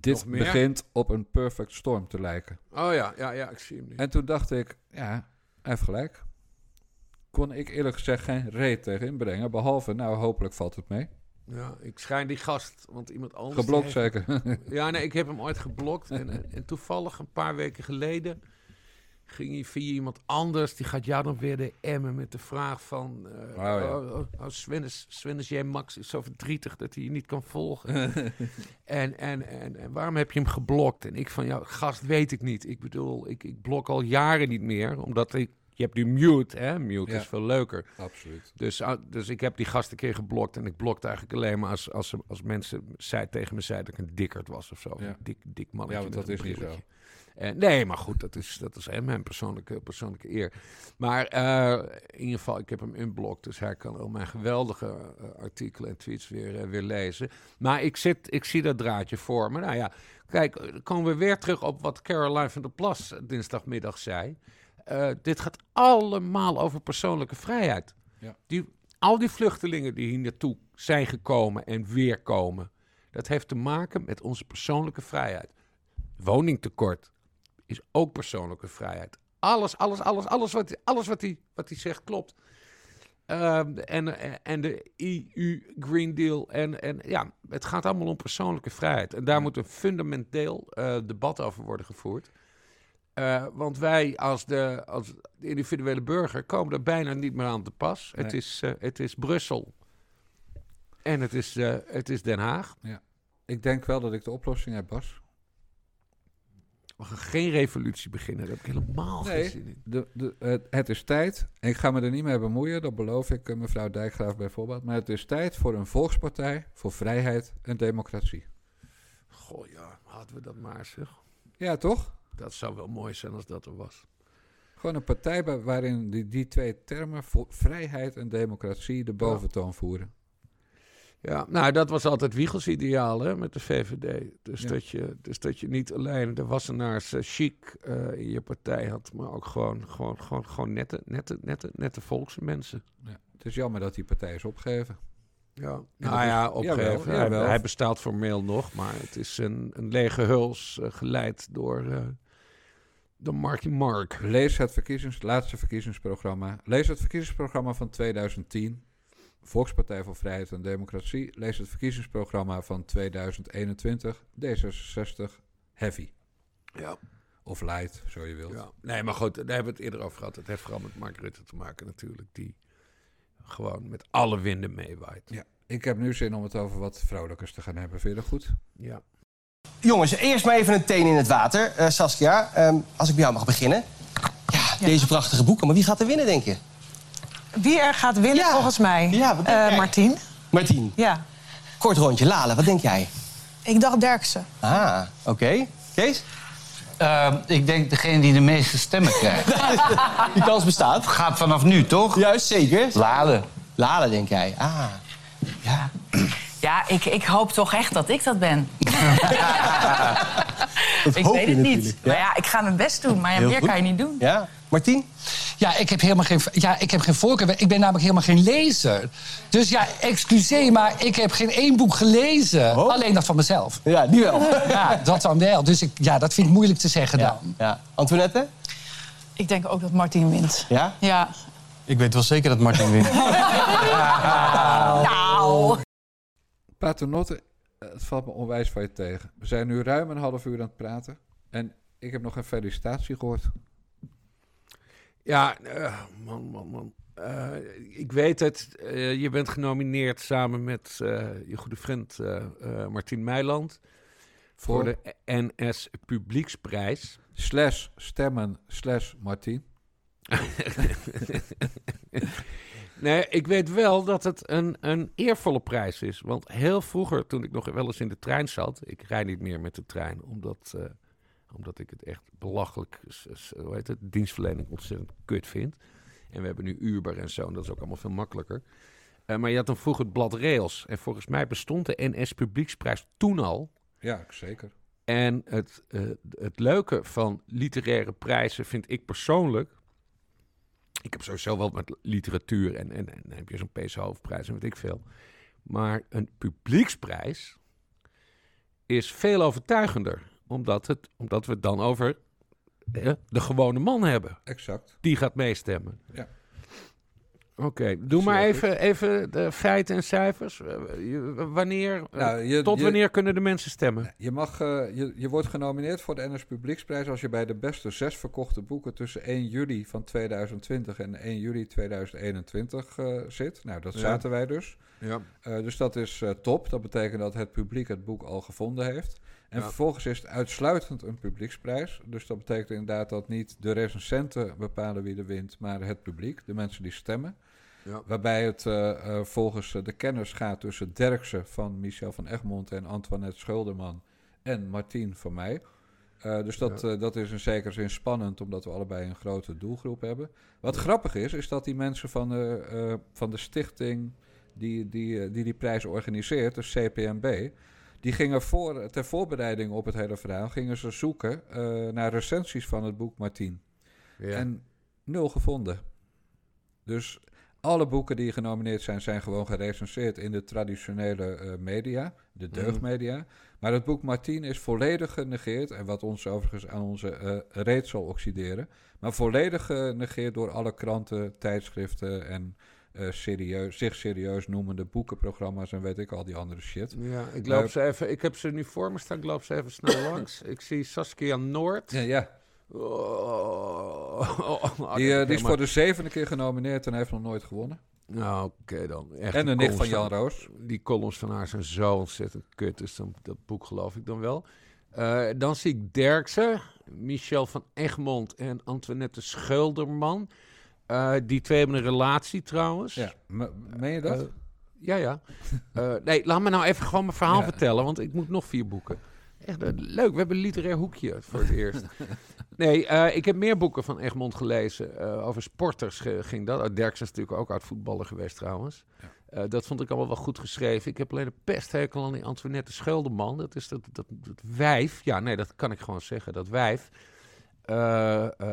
dit begint op een perfect storm te lijken. Oh ja, ja, ja, ik zie hem nu. En toen dacht ik, ja, hij heeft gelijk. Kon ik eerlijk gezegd geen reet tegen inbrengen, behalve, nou hopelijk valt het mee. Ja, ik schijn die gast, want iemand anders... Geblokt heeft- zeker. Ja, nee, ik heb hem ooit geblokt. En, en, toevallig een paar weken geleden ging hij via iemand anders. Die gaat jou dan weer de emmen met de vraag van... eh Oh, ja. oh, oh, oh, Svennis, Svennis J. Max is zo verdrietig dat hij je niet kan volgen. en, en, en, en waarom heb je hem geblokt? En ik van, ja, gast, weet ik niet. Ik bedoel, ik, ik blok al jaren niet meer. Omdat ik... Je hebt nu mute, hè? Mute Ja. is veel leuker. Absoluut. Dus, ah, dus ik heb die gast een keer geblokt. En ik blokte eigenlijk alleen maar als, als, als mensen zei, tegen me zeiden dat ik een dikkerd was of zo. Ja. Een dik, dik mannetje. Ja, want dat is niet brilletje. En, nee, maar goed, dat is, dat is hè, mijn persoonlijke, persoonlijke eer. Maar eh, in ieder geval, ik heb hem inblokt, dus hij kan al mijn geweldige eh, artikelen en tweets weer, eh, weer lezen. Maar ik, zit, ik zie dat draadje voor me. Nou ja, kijk, dan komen we weer terug op wat Caroline van der Plas dinsdagmiddag zei. Eh, dit gaat allemaal over persoonlijke vrijheid. Ja. Die, al die vluchtelingen die hier naartoe zijn gekomen en weer komen, dat heeft te maken met onze persoonlijke vrijheid. Woningtekort is ook persoonlijke vrijheid. Alles, alles, alles, alles wat, alles wat hij wat hij zegt klopt. Ehm, en, en de EU Green Deal. En, en ja, het gaat allemaal om persoonlijke vrijheid. En daar moet een fundamenteel eh, debat over worden gevoerd. Eh, want wij als de, als de individuele burger komen er bijna niet meer aan te pas. Het, is, eh, het is Brussel. En het is, eh, het is Den Haag. Ik denk wel dat ik de oplossing heb, Bas. We gaan geen revolutie beginnen. Daar heb ik helemaal Nee. geen zin in. De, de, het, het is tijd. Ik ga me er niet mee bemoeien, dat beloof ik mevrouw Dijkgraaf bijvoorbeeld. Maar het is tijd voor een volkspartij voor vrijheid en democratie. Goh, ja, hadden we dat maar zeg. Ja, toch? Dat zou wel mooi zijn als dat er was. Gewoon een partij waarin die, die twee termen, vrijheid en democratie, de boventoon voeren. Ja, nou, dat was altijd Wiegels ideaal hè, met de VVD. Dus, Ja. dat je, dus dat je niet alleen de wassenaars eh, chic eh, in je partij had, maar ook gewoon, gewoon, gewoon, gewoon nette, nette, nette, nette volksmensen. Ja. Het is jammer dat die partij is opgegeven. Ja, nou ja, opgeven. jawel, Hij- jawel. Hij, bestaat formeel nog, maar het is een, een lege huls eh, geleid door, door Marky Mark. Lees het verkiezings, laatste verkiezingsprogramma. Lees het verkiezingsprogramma van 2010. Volkspartij voor Vrijheid en Democratie. Lees het verkiezingsprogramma van 2021. D66 Heavy. Ja. Of Light, zo je wilt. Ja. Nee, maar goed, daar hebben we het eerder over gehad. Het heeft vooral met Mark Rutte te maken natuurlijk, die gewoon met alle winden meewaait. Ja. Ik heb nu zin om het over wat vrolijkers te gaan hebben. Vind je dat goed? Ja. Jongens, eerst maar even een teen in het water. Eh, Saskia, ehm, als ik bij jou mag beginnen. Ja, deze prachtige boeken. Maar wie gaat er winnen, denk je? Wie er gaat winnen Ja. volgens mij? Ja, wat denk Eh, jij? Martien. Martien. Ja. Kort rondje. Lale, wat denk jij? Ik dacht Derksen. Ah, oké. Kees? Ehm, ik denk degene die de meeste stemmen krijgt. Die kans bestaat. Gaat vanaf nu, toch? Juist, zeker. Lade. Lale, denk jij. Ah. Ja. Ja, ik, ik hoop toch echt dat ik dat ben. Dat Ik hoop weet je het niet. Maar Ja. ja, ik ga mijn best doen. Maar ja, meer goed. kan je niet doen. ja. Martien? Ja, ik heb helemaal geen, ja, ik heb geen voorkeur. Ik ben namelijk helemaal geen lezer. Dus ja, excuseer, maar ik heb geen één boek gelezen. Oh. Alleen dat van mezelf. Ja, die wel. Ja, dat dan wel. Dus ik, ja, dat vind ik moeilijk te zeggen Ja. dan. ja. Antoinette? Ik denk ook dat Martien wint. Ja? Ja. Ik weet wel zeker dat Martin wint. Paternotte, eh, het valt me onwijs van je tegen. We zijn nu ruim een half uur aan het praten. En ik heb nog een felicitatie gehoord. Ja, eh, man, man, man. Eh, ik weet het. je bent genomineerd samen met je goede vriend Martien Meiland voor Voor? de NS Publieksprijs. Slash stemmen slash Martien. nee, ik weet wel dat het een, een eervolle prijs is. Want heel vroeger, toen ik nog wel eens in de trein zat... Ik rijd niet meer met de trein, omdat, eh, omdat ik het echt belachelijk... Hoe heet het? Dienstverlening ontzettend kut vind. En we hebben nu Uber en zo, en dat is ook allemaal veel makkelijker. Eh, maar je had dan vroeger het blad Rails. En volgens mij bestond de NS Publieksprijs toen al... Ja, zeker. En het, eh, het leuke van literaire prijzen vind ik persoonlijk. Ik heb sowieso wel met literatuur en, en, en heb je zo'n PC hoofdprijs en weet ik veel. Maar een publieksprijs is veel overtuigender. Omdat, het, omdat we het dan over eh, de gewone man hebben. Exact. Die gaat meestemmen. Ja. Oké, doe maar even, even de feiten en cijfers. Eh, Wanneer, eh, Nou, je- tot je- wanneer kunnen de mensen stemmen? Je, mag, eh, je, je wordt genomineerd voor de NS Publieksprijs als je bij de beste zes verkochte boeken tussen 1 juli van 2020 en 1 juli 2021 eh, zit. Nou, dat Ja. zaten wij dus. Ja. Eh, dus dat is eh, top. Dat betekent dat het publiek het boek al gevonden heeft. En Ja. vervolgens is het uitsluitend een publieksprijs. Dus dat betekent inderdaad dat niet de recensenten bepalen wie er wint, maar het publiek, de mensen die stemmen. Ja. Waarbij het eh, eh, volgens eh, de kenners gaat tussen Derksen van Michel van Egmond en Antoinette Schulderman en Martien van mij. Dus dat, dat is in zekere zin spannend, omdat we allebei een grote doelgroep hebben. Wat grappig is, is dat die mensen van de, van de stichting die die, die die prijs organiseert, dus CPMB, die gingen voor, ter voorbereiding op het hele verhaal, gingen ze zoeken naar recensies van het boek Martien. Ja. En nul gevonden. Dus alle boeken die genomineerd zijn, zijn gewoon gerecenseerd in de traditionele eh, media, de deugdmedia. Maar het boek Martien is volledig genegeerd, en wat ons overigens aan onze eh reet zal oxideren, maar volledig genegeerd door alle kranten, tijdschriften en eh, serieus, zich serieus noemende boekenprogramma's en weet ik al die andere shit. Ja, ik loop ze even. Ik heb ze nu voor me staan. Ik loop ze even snel langs. Ik zie Saskia Noord. Ja, ja. Oh, Die, eh, die is voor de zevende keer genomineerd en heeft nog nooit gewonnen. Nou, oké dan. Echt, En de nicht van Jan Roos. Die columns van haar zijn zo ontzettend kut. Dus dan, dat boek geloof ik dan wel. Eh, dan zie ik Derksen, Michel van Egmond en Antoinette Schulderman. Eh, die twee hebben een relatie trouwens. Ja, me- meen je dat? Ja, ja. Nee, laat me nou even gewoon mijn verhaal Ja. vertellen, want ik moet nog vier boeken. Echt leuk, we hebben een literair hoekje voor het eerst. Nee, eh, ik heb meer boeken van Egmond gelezen. Eh, over sporters ging dat. Oh, Derksen is natuurlijk ook oud voetballer geweest trouwens. Eh, dat vond ik allemaal wel goed geschreven. Ik heb alleen een pesthekel aan die Antoinette Schulderman. Dat is dat, dat, dat wijf. Ja, nee, dat kan ik gewoon zeggen. Dat wijf.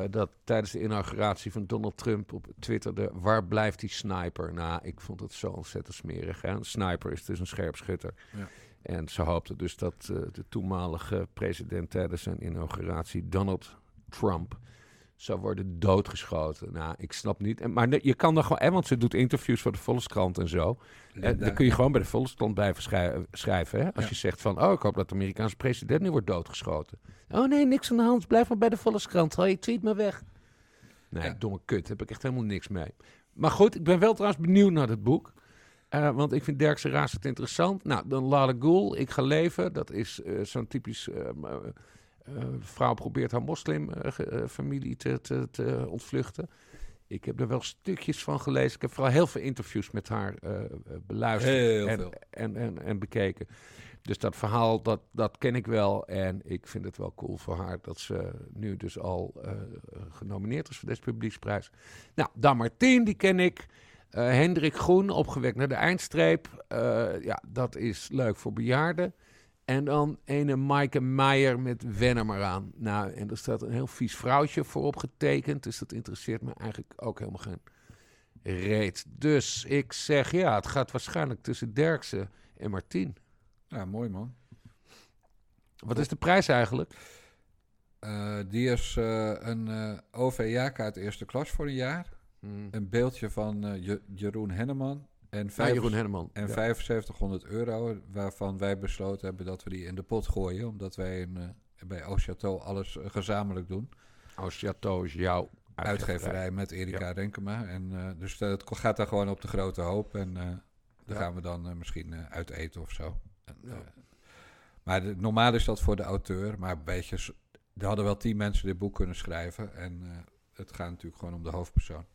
dat tijdens de inauguratie van Donald Trump op twitterde... waar blijft die sniper? Nou, ik vond het zo ontzettend smerig. Hè? Een sniper is dus een scherpschutter. Ja. En ze hoopte dus dat eh, de toenmalige president tijdens zijn inauguratie... Donald Trump zou worden doodgeschoten. Nou, ik snap niet. En, maar je kan dan gewoon... hè, want ze doet interviews voor de Volkskrant en zo. En Linda, dan kun je gewoon bij de Volkskrant blijven schrij- schrijven. Hè? Als Ja. je zegt van... oh, ik hoop dat de Amerikaanse president nu wordt doodgeschoten. Oh nee, niks aan de hand. Blijf maar bij de Volkskrant. Haal je tweet maar weg. Nee, Ja. domme kut. Daar heb ik echt helemaal niks mee. Maar goed, ik ben wel trouwens benieuwd naar het boek. Eh, want ik vind Derkse razend interessant. Nou, dan Lale Ghoul, Ik ga leven. Dat is eh, zo'n typisch... eh, vrouw probeert haar moslimfamilie te, te, te ontvluchten. Ik heb er wel stukjes van gelezen. Ik heb vooral heel veel interviews met haar beluisterd Heel en, veel. En, en, en bekeken. Dus dat verhaal, dat, dat ken ik wel. En ik vind het wel cool voor haar dat ze nu dus al genomineerd is voor deze publieksprijs. Nou, Dan Martin, die ken ik. Eh, Hendrik Groen, opgewekt naar de eindstreep. Eh, ja, dat is leuk voor bejaarden. En dan ene Maaike Meijer met Wen maar aan. Nou, en er staat een heel vies vrouwtje voorop getekend. Dus dat interesseert me eigenlijk ook helemaal geen reet. Dus ik zeg ja, het gaat waarschijnlijk tussen Derksen en Martien. Ja, mooi man. Wat is de prijs eigenlijk? Eh, die is een eh OV-jaarkaart eerste klas voor een jaar. Een beeldje van eh, Je- Jeroen Henneman. En, Ja, vijf- Jeroen Henneman. en ja. 7500 euro, waarvan wij besloten hebben dat we die in de pot gooien. Omdat wij in, eh, bij Ochateau alles eh, gezamenlijk doen. Als Chateau is jouw Uitgeverij met Erika Ja. Renkema. En, dus dat gaat daar gewoon op de grote hoop. En daar gaan we dan misschien uit eten of zo. En, maar de- normaal is dat voor de auteur. Maar een beetje, er hadden wel tien mensen dit boek kunnen schrijven. En het gaat natuurlijk gewoon om de hoofdpersoon.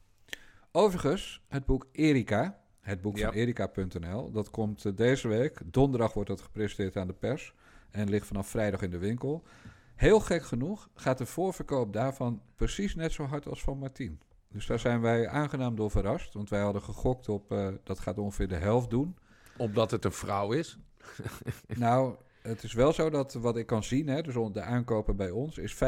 Overigens, het boek Erika, het boek Ja. van erika.nl, dat komt eh, deze week. Donderdag wordt dat gepresenteerd aan de pers en ligt vanaf vrijdag in de winkel. Heel gek genoeg gaat de voorverkoop daarvan precies net zo hard als van Martien. Dus daar zijn wij aangenaam door verrast, want wij hadden gegokt op eh, dat gaat ongeveer de helft doen. Omdat het een vrouw is. Nou, het is wel zo dat wat ik kan zien, hè, dus de aankopen bij ons, is 95%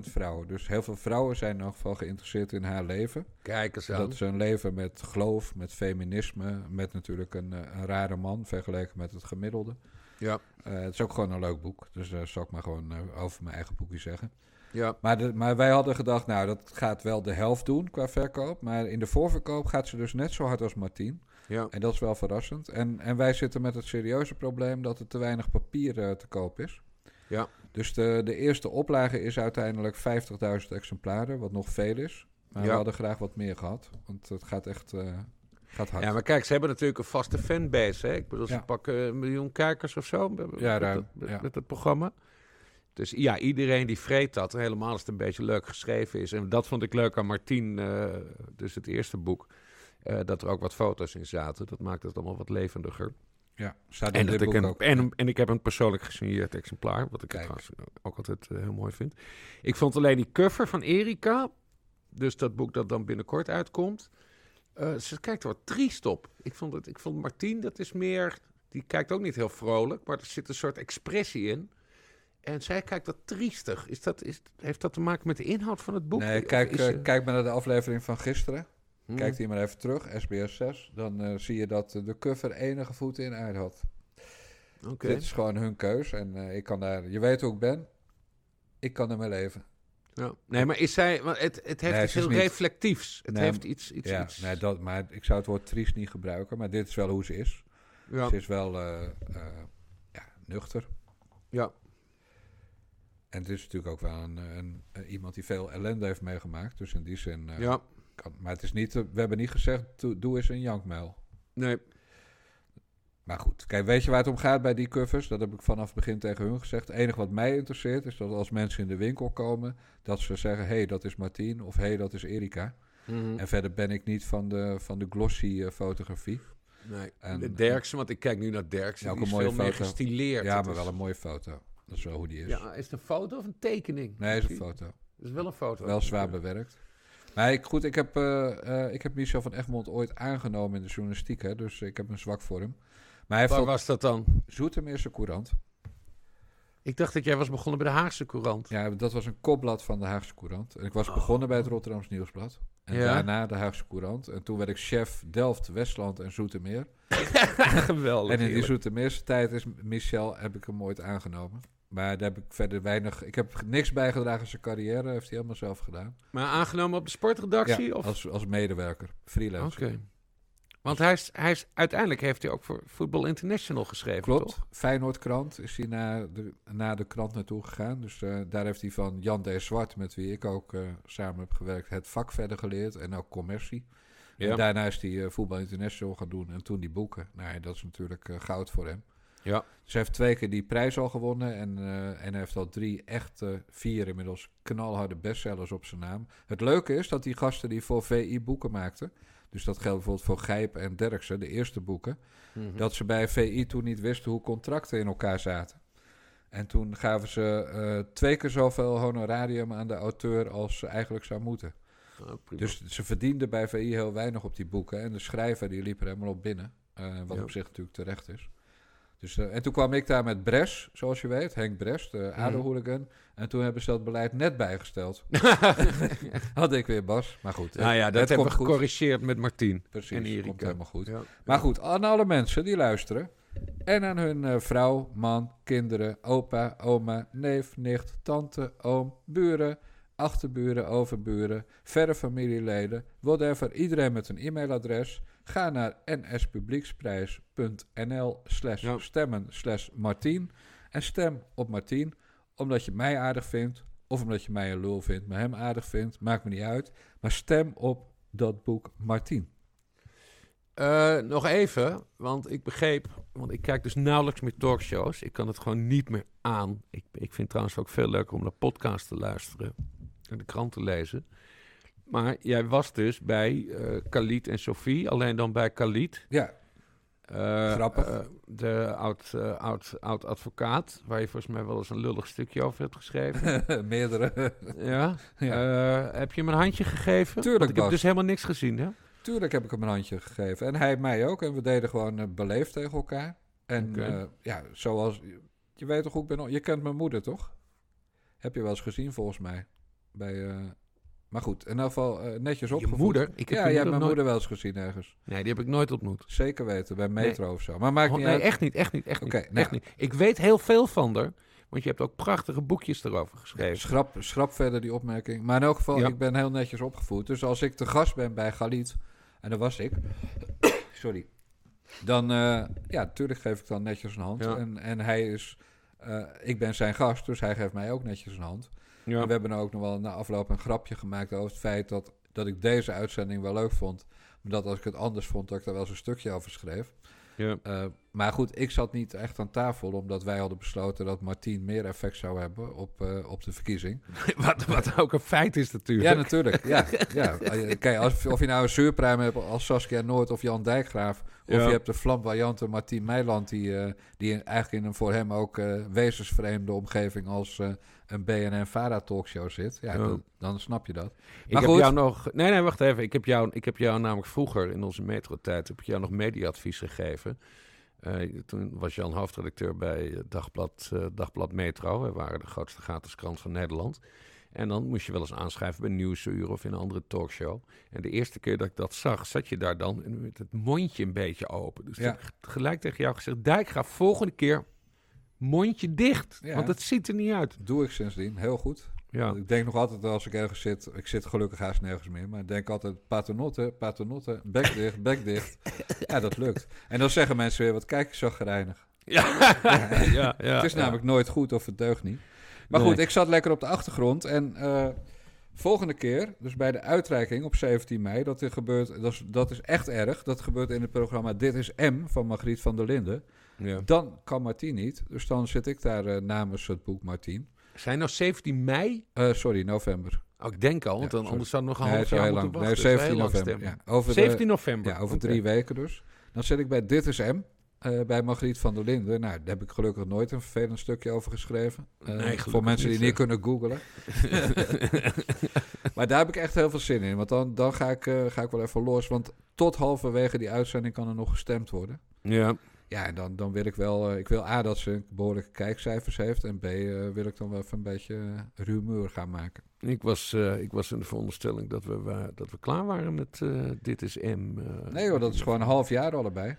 vrouwen. Dus heel veel vrouwen zijn in elk geval geïnteresseerd in haar leven. Kijk eens aan. Dat is een leven met geloof, met feminisme, met natuurlijk een, eh, een rare man vergeleken met het gemiddelde. Ja. Eh, het is ook gewoon een leuk boek, dus daar zal ik maar gewoon eh, over mijn eigen boekje zeggen. Ja. Maar, de, maar wij hadden gedacht, nou, dat gaat wel de helft doen qua verkoop. Maar in de voorverkoop gaat ze dus net zo hard als Martien. Ja. En dat is wel verrassend. En, en wij zitten met het serieuze probleem dat er te weinig papier eh, te koop is. Ja. Dus de, de eerste oplage is uiteindelijk 50.000 exemplaren, wat nog veel is. Maar Ja. we hadden graag wat meer gehad, want het gaat echt eh, gaat hard. Ja, maar kijk, ze hebben natuurlijk een vaste fanbase. Hè? Ik bedoel, ze Ja. pakken een miljoen kijkers of zo met, Ja, met, met, ja. met het programma. Dus ja, iedereen die vreet dat. Helemaal als het een beetje leuk geschreven is. En dat vond ik leuk aan Martien, eh, dus het eerste boek. Eh, dat er ook wat foto's in zaten. Dat maakt het allemaal wat levendiger. Ja, staat in En, dat ik een, ook. en, en ik heb een persoonlijk gesigneerd exemplaar, wat ik trouwens ook altijd eh, heel mooi vind. Ik vond alleen die cover van Erika, dus dat boek dat dan binnenkort uitkomt, eh, ze kijkt er wat triest op. Ik vond, het, ik vond Martien, dat is meer, die kijkt ook niet heel vrolijk, maar er zit een soort expressie in. En zij kijkt wat triestig. Is dat, is, heeft dat te maken met de inhoud van het boek? Nee, kijk, is kijk maar naar de aflevering van gisteren. Hmm. Kijk die maar even terug, SBS 6. Dan eh, zie je dat eh, de cover enige voeten in aarde had. Oké. Dit is gewoon hun keus. En eh, ik kan daar... Je weet hoe ik ben. Ik kan ermee leven. Ja. Nee, maar is zij, want het, het heeft Nee, iets heel niet- reflectiefs. Het Nee, heeft iets, iets, ja, iets. Nee, dat, maar ik zou het woord triest niet gebruiken. Maar dit is wel hoe ze is. Ja. Ze is wel ja, nuchter. Ja. En het is natuurlijk ook wel een, een, een- iemand die veel ellende heeft meegemaakt. Dus in die zin... Ja. Kan, maar het is niet, eh, we hebben niet gezegd, doe, eens een jankmail. Nee. Maar goed, kijk, weet je waar het om gaat bij die covers? Dat heb ik vanaf het begin tegen hun gezegd. Het enige wat mij interesseert is dat als mensen in de winkel komen, dat ze zeggen: hé, hey, dat is Martien of hé, hey, dat is Erika. Mhm. En verder ben ik niet van de, van de glossy eh, fotografie. Nee, En- de Derksen, want ik kijk nu naar Derksen. Ja, ook die een is mooie veel meer foto. gestileerd. Ja, maar is- wel een mooie foto. Dat is wel hoe die is. Ja, is het een foto of een tekening? Nee, is een foto. Het is wel een foto. Wel zwaar bewerkt. Maar ik, goed, ik heb, eh, eh, ik heb Michel van Egmond ooit aangenomen in de journalistiek, hè, dus ik heb een zwak voor hem. Maar hij Waar was dat dan? Zoetermeerse Courant. Ik dacht dat jij was begonnen bij de Haagse Courant. Ja, dat was een kopblad van de Haagse Courant. En ik was begonnen bij het Rotterdams Nieuwsblad. En Ja. daarna de Haagse Courant. En toen werd ik chef Delft, Westland en Zoetermeer. Geweldig. en in die. Zoetermeerse tijd is Michel, heb ik hem ooit aangenomen. Maar daar heb ik verder weinig... Ik heb niks bijgedragen aan zijn carrière. Heeft hij helemaal zelf gedaan. Maar aangenomen op de sportredactie? Ja, of? als, als medewerker. Freelancer. Oké. Want hij is, hij is, uiteindelijk heeft hij ook voor Football International geschreven, Klopt. toch? Feyenoord-krant is hij naar de, naar de krant naartoe gegaan. Dus eh, daar heeft hij van Jan D. Zwart, met wie ik ook eh, samen heb gewerkt, het vak verder geleerd. En ook commercie. Ja. En daarna is hij eh, Voetbal International gaan doen. En toen die boeken. Nou, dat is natuurlijk goud voor hem. Ja. Dus hij heeft twee keer die prijs al gewonnen. En, eh, en hij heeft al drie echt, eh, vier inmiddels, knalharde bestsellers op zijn naam. Het leuke is dat die gasten die voor VI boeken maakten... Dus dat geldt bijvoorbeeld voor Gijp en Derksen, de eerste boeken. Mhm. Dat ze bij VI toen niet wisten hoe contracten in elkaar zaten. En toen gaven ze eh, twee keer zoveel honorarium aan de auteur als ze eigenlijk zou moeten. Oh. Dus ze verdienden bij VI heel weinig op die boeken. En de schrijver die liep er helemaal op binnen. eh, wat Ja. op zich natuurlijk terecht is. Dus, eh, en toen kwam ik daar met Bres, zoals je weet. Henk Bres, de Mhm. ADO-hooligan. En toen hebben ze dat beleid net bijgesteld. Had ik weer Bas, maar goed. nou ja, het- dat het hebben we goed. gecorrigeerd met Martien Precies, en Erika. komt helemaal goed. Ja. Maar goed, aan alle mensen die luisteren. En aan hun eh, vrouw, man, kinderen, opa, oma, neef, nicht, tante, oom, buren, achterburen, overburen, verre familieleden, whatever. Iedereen met een e-mailadres. Ga naar nspublieksprijs.nl slash stemmen slash Martien. En stem op Martien, omdat je mij aardig vindt. Of omdat je mij een lul vindt, maar hem aardig vindt. Maakt me niet uit. Maar stem op dat boek Martien. Eh, nog even, want ik begreep, want ik kijk dus nauwelijks meer talkshows. Ik kan het gewoon niet meer aan. Ik, ik vind het trouwens ook veel leuker om naar podcasts te luisteren en de krant te lezen. Maar jij was dus bij eh Khalid en Sophie, alleen dan bij Khalid. Ja, Eh, Grappig. eh, de oud, oud, oud advocaat, waar je volgens mij wel eens een lullig stukje over hebt geschreven. meerdere. ja. Heb je hem een handje gegeven? Tuurlijk, Want ik heb dus helemaal niks gezien, hè? Tuurlijk heb ik hem een handje gegeven. En hij mij ook. En we deden gewoon beleefd tegen elkaar. En ja, zoals... Je weet toch hoe ik ben... Je kent mijn moeder, toch? Heb je wel eens gezien, volgens mij. Bij... maar goed, in ieder geval eh, netjes opgevoed. moeder? Ik heb ja, je jij hebt mijn nooit- moeder wel eens gezien ergens. Nee, die heb ik nooit ontmoet. Zeker weten, bij Metro of zo. Maar maakt Oh, niet nee, uit. echt niet, echt niet, echt niet. nou. echt niet. Ik weet heel veel van haar, want je hebt ook prachtige boekjes erover geschreven. Schrap, schrap verder die opmerking. Maar in elk geval, Ja. ik ben heel netjes opgevoed. Dus als ik te gast ben bij Galit, en dat was ik, sorry, dan, eh, ja, natuurlijk geef ik dan netjes een hand. Ja. En, en hij is, eh, ik ben zijn gast, dus hij geeft mij ook netjes een hand. Ja. En we hebben ook nog wel na afloop een grapje gemaakt over het feit dat, dat ik deze uitzending wel leuk vond. Maar dat als ik het anders vond, dat ik daar wel eens een stukje over schreef. Ja. Eh, maar goed, ik zat niet echt aan tafel, omdat wij hadden besloten dat Martien meer effect zou hebben op, eh, op de verkiezing. wat, wat ook een feit is natuurlijk. Ja, natuurlijk. Ja, ja. Kijk, als, of je nou een zuurpruim hebt als Saskia Noord of Jan Dijkgraaf Of je hebt de flamboyante Martien Meiland... die, eh, die eigenlijk in een voor hem ook eh, wezensvreemde omgeving... als eh, een BNN-Vara-talkshow zit. Ja, dan, dan snap je dat. Ik Maar heb goed. jou nog... Nee, nee, wacht even. Ik heb jou, ik heb jou namelijk vroeger in onze metrotijd... heb ik jou nog mediaadvies gegeven. Toen was Jan hoofdredacteur bij Dagblad, Dagblad Metro. We waren de grootste gratis krant van Nederland. En dan moest je wel eens aanschrijven bij Nieuwsuur of in een andere talkshow. En de eerste keer dat ik dat zag, zat je daar dan en met het mondje een beetje open. Dus Ja. ik gelijk tegen jou gezegd... Dijk, ga volgende keer mondje dicht. Ja. Want het ziet er niet uit. Doe ik sindsdien, heel goed. Ja. Ik denk nog altijd als ik ergens zit... Ik zit gelukkig haast nergens meer... maar ik denk altijd paternotte, paternotte, bek dicht, bek dicht. Ja, dat lukt. En dan zeggen mensen weer, wat kijk je zo gereinig. Ja, ja, ja, het is ja. namelijk nooit goed of het deugt niet. Maar goed, ik zat lekker op de achtergrond. En eh, volgende keer, dus bij de uitreiking op 17 mei, dat er gebeurt, dat is, dat is echt erg. Dat gebeurt in het programma Dit is M van Margriet van der Linden. Ja. Dan kan Martien niet. Dus dan zit ik daar eh, namens het boek Martien. Zijn nou 17 mei? Eh, sorry, november. Oh, ik denk al, want Ja, dan, anders zou het nog een Nee, half jaar lang. wachten. Nee, Dat is 17 heel lang november. Ja, over de- 17 november. Ja, over drie weken dus. Dan zit ik bij Dit is M. eh, bij Margriet van der Linden. Nou, daar heb ik gelukkig nooit een vervelend stukje over geschreven. Eh, Nee, voor mensen die niet, hè. kunnen googlen. maar daar heb ik echt heel veel zin in. Want dan, dan ga, ik, eh, ga ik wel even los. Want tot halverwege die uitzending kan er nog gestemd worden. Ja. Ja, en dan, dan wil ik wel... eh, ik wil A, dat ze behoorlijke kijkcijfers heeft. En B, eh, wil ik dan wel even een beetje uh, rumoer gaan maken. Ik was, eh, ik was in de veronderstelling dat we, wa- dat we klaar waren met eh, Dit is M. eh. Nee hoor, dat is gewoon een half jaar allebei.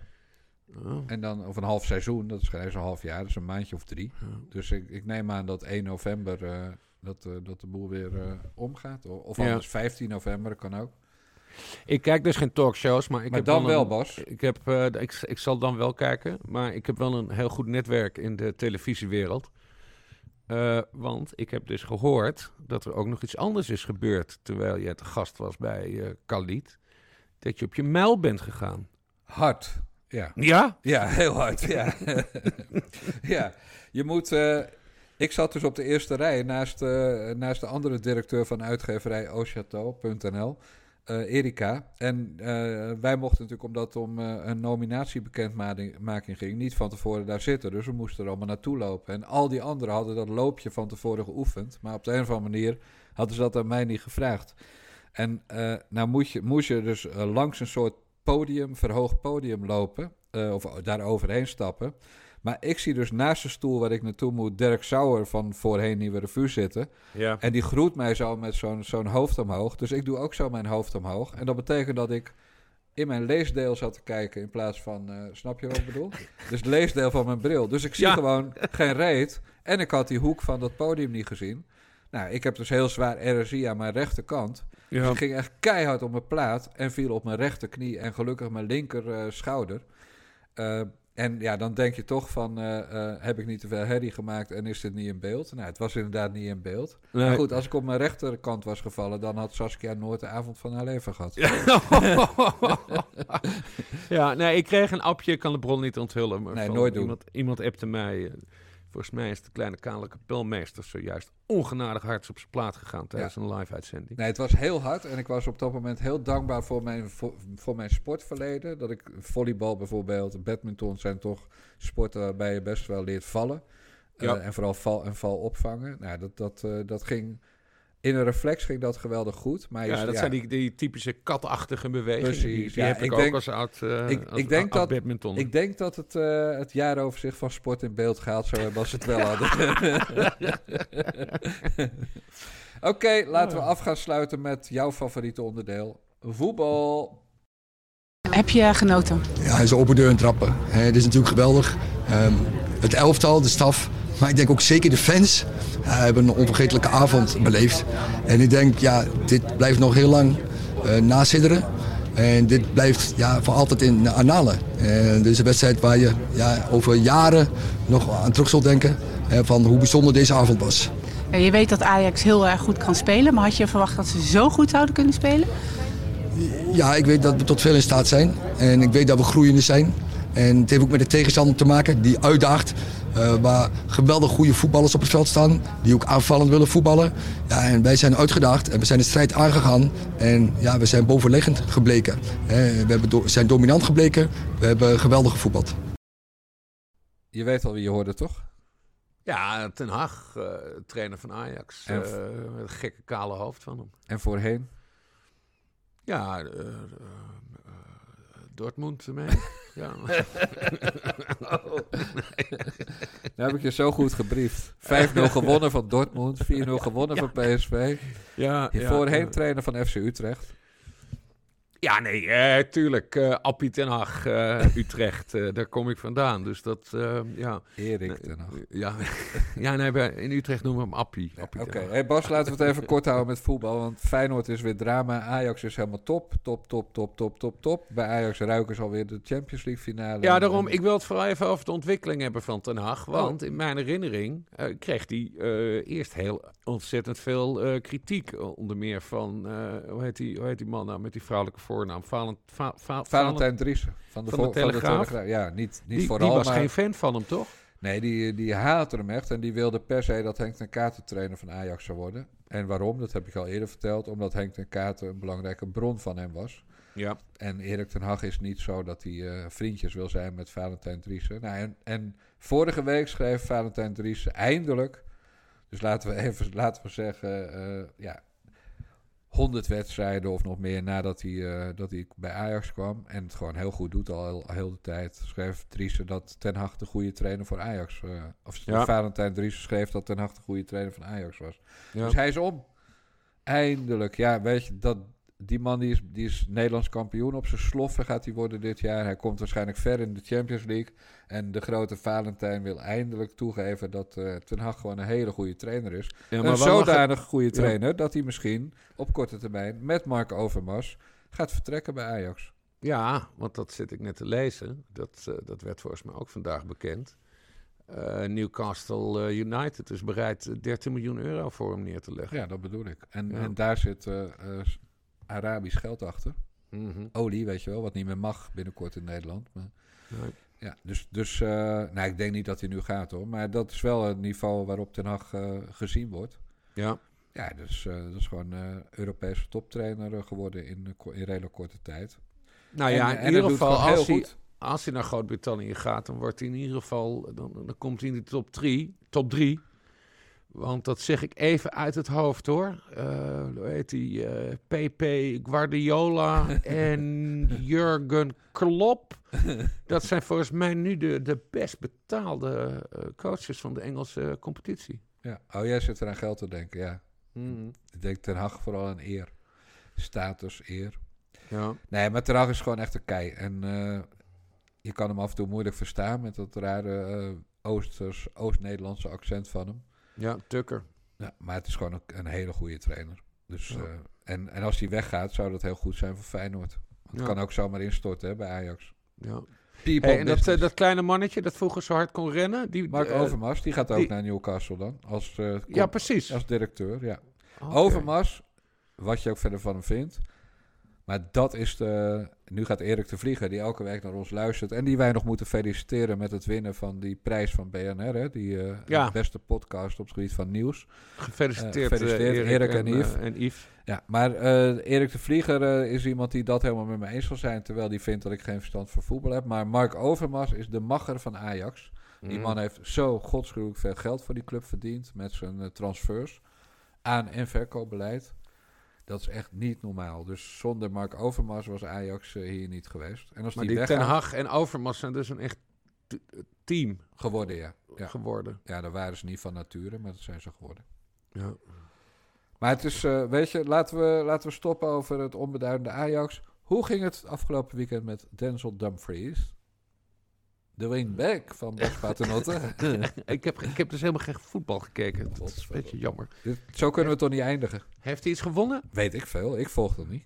Oh. En dan, of een half seizoen, dat is geen half jaar, dat is een maandje of drie. Ja. Dus ik, ik neem aan dat 1 november eh, dat, eh, dat de boel weer eh, omgaat. Of Ja. anders 15 november, kan ook. Ik kijk dus geen talkshows, maar ik Maar heb dan wel, Bas. Ik, heb, ik, ik zal dan wel kijken, maar ik heb wel een heel goed netwerk in de televisiewereld. Want ik heb dus gehoord dat er ook nog iets anders is gebeurd terwijl je te gast was bij Khalid. Dat je op je muil bent gegaan. Hard, ja. Ja? Ja, heel hard, ja. ja, je moet... eh, ik zat dus op de eerste rij naast, eh, naast de andere directeur van uitgeverij Ochateau.nl, eh Erika. En wij mochten natuurlijk, omdat het om een nominatiebekendmaking ging, niet van tevoren daar zitten. Dus we moesten er allemaal naartoe lopen. En al die anderen hadden dat loopje van tevoren geoefend. Maar op de een of andere manier hadden ze dat aan mij niet gevraagd. En nou moet je, moest je dus langs een soort podium, verhoogd podium lopen. eh, of daar overheen stappen. Maar ik zie dus naast de stoel waar ik naartoe moet... Dirk Sauer van voorheen Nieuwe Revue zitten. Ja. En die groet mij zo met zo'n zo'n hoofd omhoog. Dus ik doe ook zo mijn hoofd omhoog. En dat betekent dat ik in mijn leesdeel zat te kijken... in plaats van... eh, snap je wat ik bedoel? Dus het leesdeel van mijn bril. Dus ik zie Ja. gewoon geen reet. En ik had die hoek van dat podium niet gezien. Nou, ik heb dus heel zwaar RSI aan mijn rechterkant. Dus Ja. ik ging echt keihard op mijn plaat en viel op mijn rechterknie en gelukkig mijn linker eh, schouder. Eh, en ja, dan denk je toch van, eh, heb ik niet te veel herrie gemaakt en is dit niet in beeld? Nou, het was inderdaad niet in beeld. Nee. Maar goed, als ik op mijn rechterkant was gevallen, dan had Saskia nooit de avond van haar leven gehad. ja, nee, ik kreeg een appje, ik kan de bron niet onthullen. Maar Nee, nooit doen. Iemand, iemand appte mij, volgens mij is de kleine kale kapelmeester zojuist ongenadig hard op zijn plaat gegaan tijdens een live uitzending. Nee, het was heel hard en ik was op dat moment heel dankbaar voor mijn, voor, voor mijn sportverleden. Dat ik volleybal bijvoorbeeld, badminton zijn toch sporten waarbij je best wel leert vallen. Eh, en vooral val en val opvangen. Nou, dat, dat, eh, dat ging, in een reflex ging dat geweldig goed. Maar Ja, dat zijn die, die typische katachtige bewegingen. Precies, Die, die ja, heb ik, ik ook als oud, eh ik, als, ik, denk oud dat, badminton. ik denk dat het, eh, het jaaroverzicht van sport in beeld gehaald zou hebben als ze het wel hadden. Oké, laten we af gaan sluiten met jouw favoriete onderdeel. Voetbal. Heb je genoten? Ja, hij is open deur en trappen. Het is natuurlijk geweldig. Ehm, het elftal, de staf, maar ik denk ook zeker de fans eh, hebben een onvergetelijke avond beleefd. En ik denk, ja, dit blijft nog heel lang eh nasidderen. En dit blijft ja, voor altijd in de annalen. En dit is een wedstrijd waar je ja, over jaren nog aan terug zult denken. van hoe bijzonder deze avond was. Ja, je weet dat Ajax heel erg goed kan spelen, maar had je verwacht dat ze zo goed zouden kunnen spelen? Ja, ik weet dat we tot veel in staat zijn. En ik weet dat we groeiende zijn. En het heeft ook met de tegenstander te maken die uitdaagt. Eh, waar geweldig goede voetballers op het veld staan. Die ook aanvallend willen voetballen. Ja, en wij zijn uitgedaagd en we zijn de strijd aangegaan. En ja, we zijn bovenliggend gebleken. Eh, we hebben do- zijn dominant gebleken. We hebben geweldig gevoetbald. Je weet al wie je hoorde, toch? Ja, Ten Hag, eh, trainer van Ajax. En- eh, met een gekke kale hoofd van hem. En voorheen? Ja, Dortmund mee. ja. Nou heb ik je zo goed gebriefd. 5-0 gewonnen van Dortmund, 4-0 gewonnen van PSV. Ja, voorheen ja. trainer van FC Utrecht. Ja, nee, eh, tuurlijk. eh Appie ten Hag, eh, Utrecht, daar kom ik vandaan. Dus dat, ja. Erik ten Hag. Ja, ja nee, bij- in Utrecht noemen we hem Appie. Appie Oké, hey Bas, laten we het even kort houden met voetbal. Want Feyenoord is weer drama. Ajax is helemaal top. Top, top, top, top, top, top. Bij Ajax ruiken ze alweer de Champions League finale. Ja, daarom, ik wil het vooral even over de ontwikkeling hebben van Ten Hag. Want Oh. in mijn herinnering kreeg hij eerst heel ontzettend veel eh, kritiek. eh, Onder meer van, eh, hoe, heet die, hoe heet die man nou met die vrouwelijke voornaam? Valent, va, va- Valentijn Driessen van de, van de vo- Telegraaf. Ja, niet, niet die, vooral, die was maar... geen fan van hem, toch? Nee, die, die haatte hem echt. En die wilde per se dat Henk ten Katen trainer van Ajax zou worden. En waarom? Dat heb ik al eerder verteld. Omdat Henk ten Katen een belangrijke bron van hem was. Ja. En Erik ten Hag is niet zo dat hij vriendjes wil zijn met Valentijn Driessen. Nou, en, en vorige week schreef Valentijn Driessen eindelijk... Dus laten we even laten we zeggen... eh, ja, 100 wedstrijden of nog meer nadat hij, eh, dat hij bij Ajax kwam. En het gewoon heel goed doet al heel, heel de tijd. Schreef Driessen dat Ten Hag de goede trainer voor Ajax eh Of Ja. Valentijn Driessen schreef dat Ten Hag de goede trainer van Ajax was. Ja. Dus hij is om. Eindelijk. Ja, weet je, dat, die man die is, die is Nederlands kampioen. Op zijn sloffen gaat hij worden dit jaar. Hij komt waarschijnlijk ver in de Champions League. En de grote Valentijn wil eindelijk toegeven dat eh Ten Hag gewoon een hele goede trainer is. Ja, maar een zodanig goede Ja. trainer dat hij misschien op korte termijn met Mark Overmars gaat vertrekken bij Ajax. Ja, want dat zit ik net te lezen. Dat, eh, dat werd volgens mij ook vandaag bekend. Eh, Newcastle United is bereid eh, 13 miljoen euro voor hem neer te leggen. Ja, dat bedoel ik. En, Ja. en daar zit Arabisch geld achter. Mhm. Olie, weet je wel, wat niet meer mag binnenkort in Nederland. Maar, Nee. ja, dus, dus eh, nou, ik denk niet dat hij nu gaat hoor. Maar dat is wel het niveau waarop Ten Hag eh, gezien wordt. Ja. Ja, dus eh, dat is gewoon Europese toptrainer geworden in, in redelijk korte tijd. Nou En- ja, en in ieder geval, als hij, goed. als hij naar Groot-Brittannië gaat, dan wordt hij in ieder geval, dan, dan komt hij in de top 3. Top 3. Want dat zeg ik even uit het hoofd hoor. Eh hoe heet die? eh PP Guardiola en Jurgen Klopp. Dat zijn volgens mij nu de, de best betaalde eh, coaches van de Engelse competitie. Ja. Oh, jij zit er aan geld te denken, ja. Mhm. Ik denk Ten Hag vooral aan eer. Status, eer. Ja. Nee, maar Ten Hag is gewoon echt een kei. En je kan hem af en toe moeilijk verstaan met dat rare Oosters, Oost-Nederlandse accent van hem. Ja, Tukker. Ja, maar het is gewoon een, een hele goede trainer. Dus, Ja. eh, en, en als hij weggaat, zou dat heel goed zijn voor Feyenoord. Want Het Ja. kan ook zomaar instorten hè, bij Ajax. Ja. Hey, en dat, eh, dat kleine mannetje dat vroeger zo hard kon rennen. Die, Mark eh, Overmars, die gaat ook die- naar Newcastle dan. Als, Ja, precies. Als directeur, ja. Overmars, wat je ook verder van hem vindt. Maar dat is de... Nu gaat Erik de Vlieger, die elke week naar ons luistert... en die wij nog moeten feliciteren met het winnen van die prijs van BNR... Hè, die eh, Ja. beste podcast op het gebied van nieuws. Gefeliciteerd, Eh, gefeliciteerd eh, Erik, Erik en, en, Yves. en Yves. Ja, maar Erik de Vlieger is iemand die dat helemaal met me eens zal zijn... terwijl die vindt dat ik geen verstand van voetbal heb. Maar Mark Overmars is de macher van Ajax. Die Mhm. man heeft zo godschuwelijk veel geld voor die club verdiend... met zijn transfers, aan- en verkoopbeleid... Dat is echt niet normaal. Dus zonder Mark Overmars was Ajax eh, hier niet geweest. En als Maar die, die weggaat, Ten Hag en Overmars zijn dus een echt team geworden, ja. ja. geworden. Ja, daar waren ze niet van nature, maar dat zijn ze geworden. Ja. Maar het is, eh, weet je, laten we, laten we stoppen over het onbeduidende Ajax. Hoe ging het afgelopen weekend met Denzel Dumfries? De wingback van Bas Paternotte. ik, heb, ik heb dus helemaal geen voetbal gekeken. Dat is een beetje jammer. Dit- Zo kunnen we toch niet eindigen? Heeft hij iets gewonnen? Weet ik veel. Ik volg dat niet.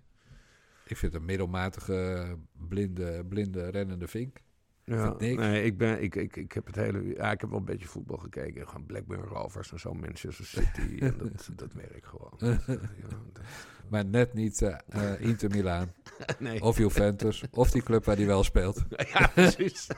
Ik vind een middelmatige, blinde, blinde rennende vink. Ja, niks. nee, ik, ben, ik, ik, ik heb het hele... Ja, ik heb wel een beetje voetbal gekeken. Gewoon Blackburn Rovers en zo, Manchester City. en dat, dat werk gewoon. Ja, dat- Maar net niet eh, Inter Milaan. Nee. Of Juventus. Of die club waar hij wel speelt. Ja, precies.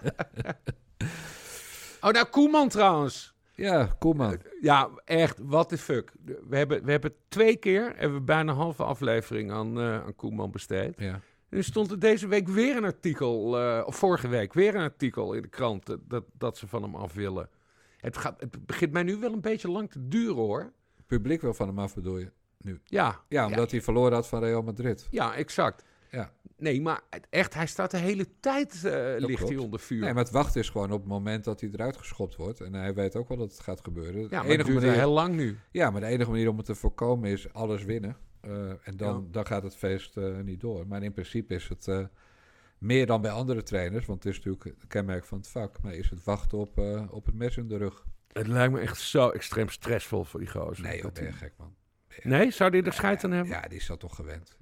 Oh, nou, Koeman trouwens. Ja, Koeman. Ja, echt, what the fuck. We hebben, we hebben twee keer, hebben we bijna een halve aflevering aan, eh, aan Koeman besteed. Ja. Er stond er deze week weer een artikel, eh, of vorige week, weer een artikel in de krant dat- dat, dat ze van hem af willen. Het, gaat, het begint mij nu wel een beetje lang te duren hoor. Het publiek wil van hem af, bedoel je? Nu. Ja. Ja, omdat hij verloren had van Real Madrid. Ja, exact. Ja. Nee, maar echt, hij staat de hele tijd, eh, Dat ligt hij onder vuur. Nee, maar het wachten is gewoon op het moment dat hij eruit geschopt wordt. En hij weet ook wel dat het gaat gebeuren. Ja, De maar het duurt heel lang nu. Ja, maar de enige manier om het te voorkomen is alles winnen. Eh, en dan, Ja. dan gaat het feest eh, niet door. Maar in principe is het eh, meer dan bij andere trainers. Want het is natuurlijk het kenmerk van het vak. Maar is het wachten op, eh, op het mes in de rug. Het lijkt me echt zo extreem stressvol voor die gozer. Nee, joh, Dat ben je gek, man. Nee, zou die er scheid aan hebben? Ja, die is dat toch gewend.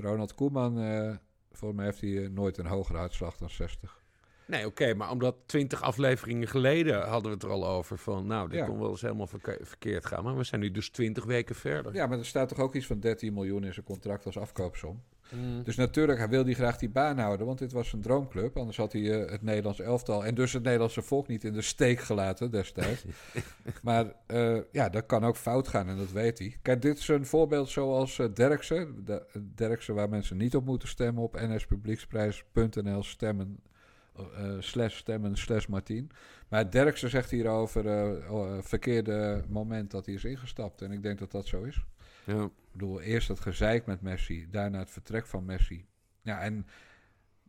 Ronald Koeman, eh, volgens mij heeft hij eh, nooit een hogere uitslag dan 60. Nee, oké, maar omdat twintig afleveringen geleden hadden we het er al over van, nou, dit Ja. kon wel eens helemaal verke- verkeerd gaan. Maar we zijn nu dus twintig weken verder. Ja, maar er staat toch ook iets van 13 miljoen in zijn contract als afkoopsom. Mm. Dus natuurlijk wil hij graag die baan houden, want dit was een droomclub. Anders had hij eh, het Nederlands elftal en dus het Nederlandse volk niet in de steek gelaten destijds. maar eh, ja, dat kan ook fout gaan en dat weet hij. Kijk, dit is een voorbeeld zoals eh Derksen. De, Derksen waar mensen niet op moeten stemmen op nspublieksprijs.nl stemmen. eh, slash stemmen slash Martien. Maar Derksen zegt hierover eh, verkeerde moment dat hij is ingestapt. En ik denk dat dat zo is. Ja. Ik bedoel, eerst het gezeik met Messi, daarna het vertrek van Messi. Ja, en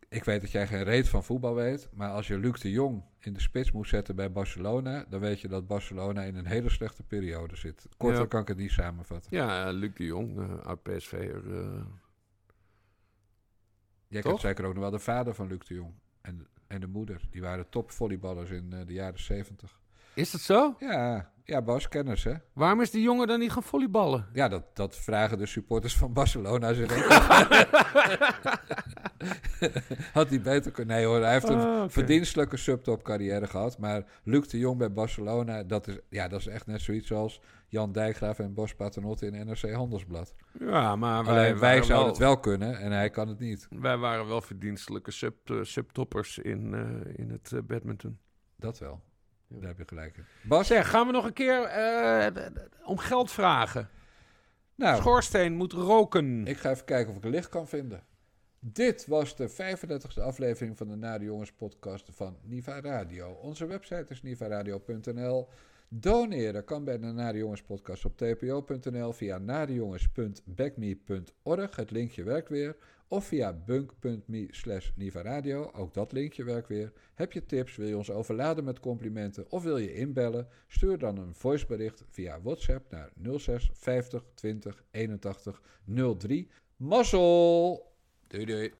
ik weet dat jij geen reet van voetbal weet, maar als je Luc de Jong in de spits moet zetten bij Barcelona, dan weet je dat Barcelona in een hele slechte periode zit. Korter Ja. kan ik het niet samenvatten. Ja, Luc de Jong, uh, oud PSV'er. Uh, Jij kent zeker ook nog wel de vader van Luc de Jong en, en de moeder. Die waren topvolleyballers in uh, de jaren zeventig. Is dat zo? Ja, ja, Bas, kennis hè. Waarom is die jongen dan niet gaan volleyballen? Ja, dat, dat vragen de supporters van Barcelona zich ook. Had hij beter kunnen... Nee hoor, hij heeft een Ah, oké. verdienstelijke subtop carrière gehad. Maar Luc de Jong bij Barcelona, dat is, ja, dat is echt net zoiets als Jan Dijkgraaf en Bos Paternotte in NRC Handelsblad. Ja, maar wij, Alleen wij zouden wel- het wel kunnen en hij kan het niet. Wij waren wel verdienstelijke sub, eh, subtoppers in, eh, in het eh, badminton. Dat wel. Daar heb je gelijk in. Bas? Zeg, gaan we nog een keer eh, om geld vragen? Nou, Schoorsteen moet roken. Ik ga even kijken of ik een licht kan vinden. Dit was de 35e aflevering van de Nare Jongens podcast van Niva Radio. Onze website is nivaradio.nl. Doneren kan bij de Nare Jongens podcast op tpo.nl via narejongens.backme.org. Het linkje werkt weer. Of via bunk.me slash nivaradio. Ook dat linkje werkt weer. Heb je tips, wil je ons overladen met complimenten of wil je inbellen? Stuur dan een voicebericht via WhatsApp naar 06 50 20 81 03. Mazzel! Doei doei.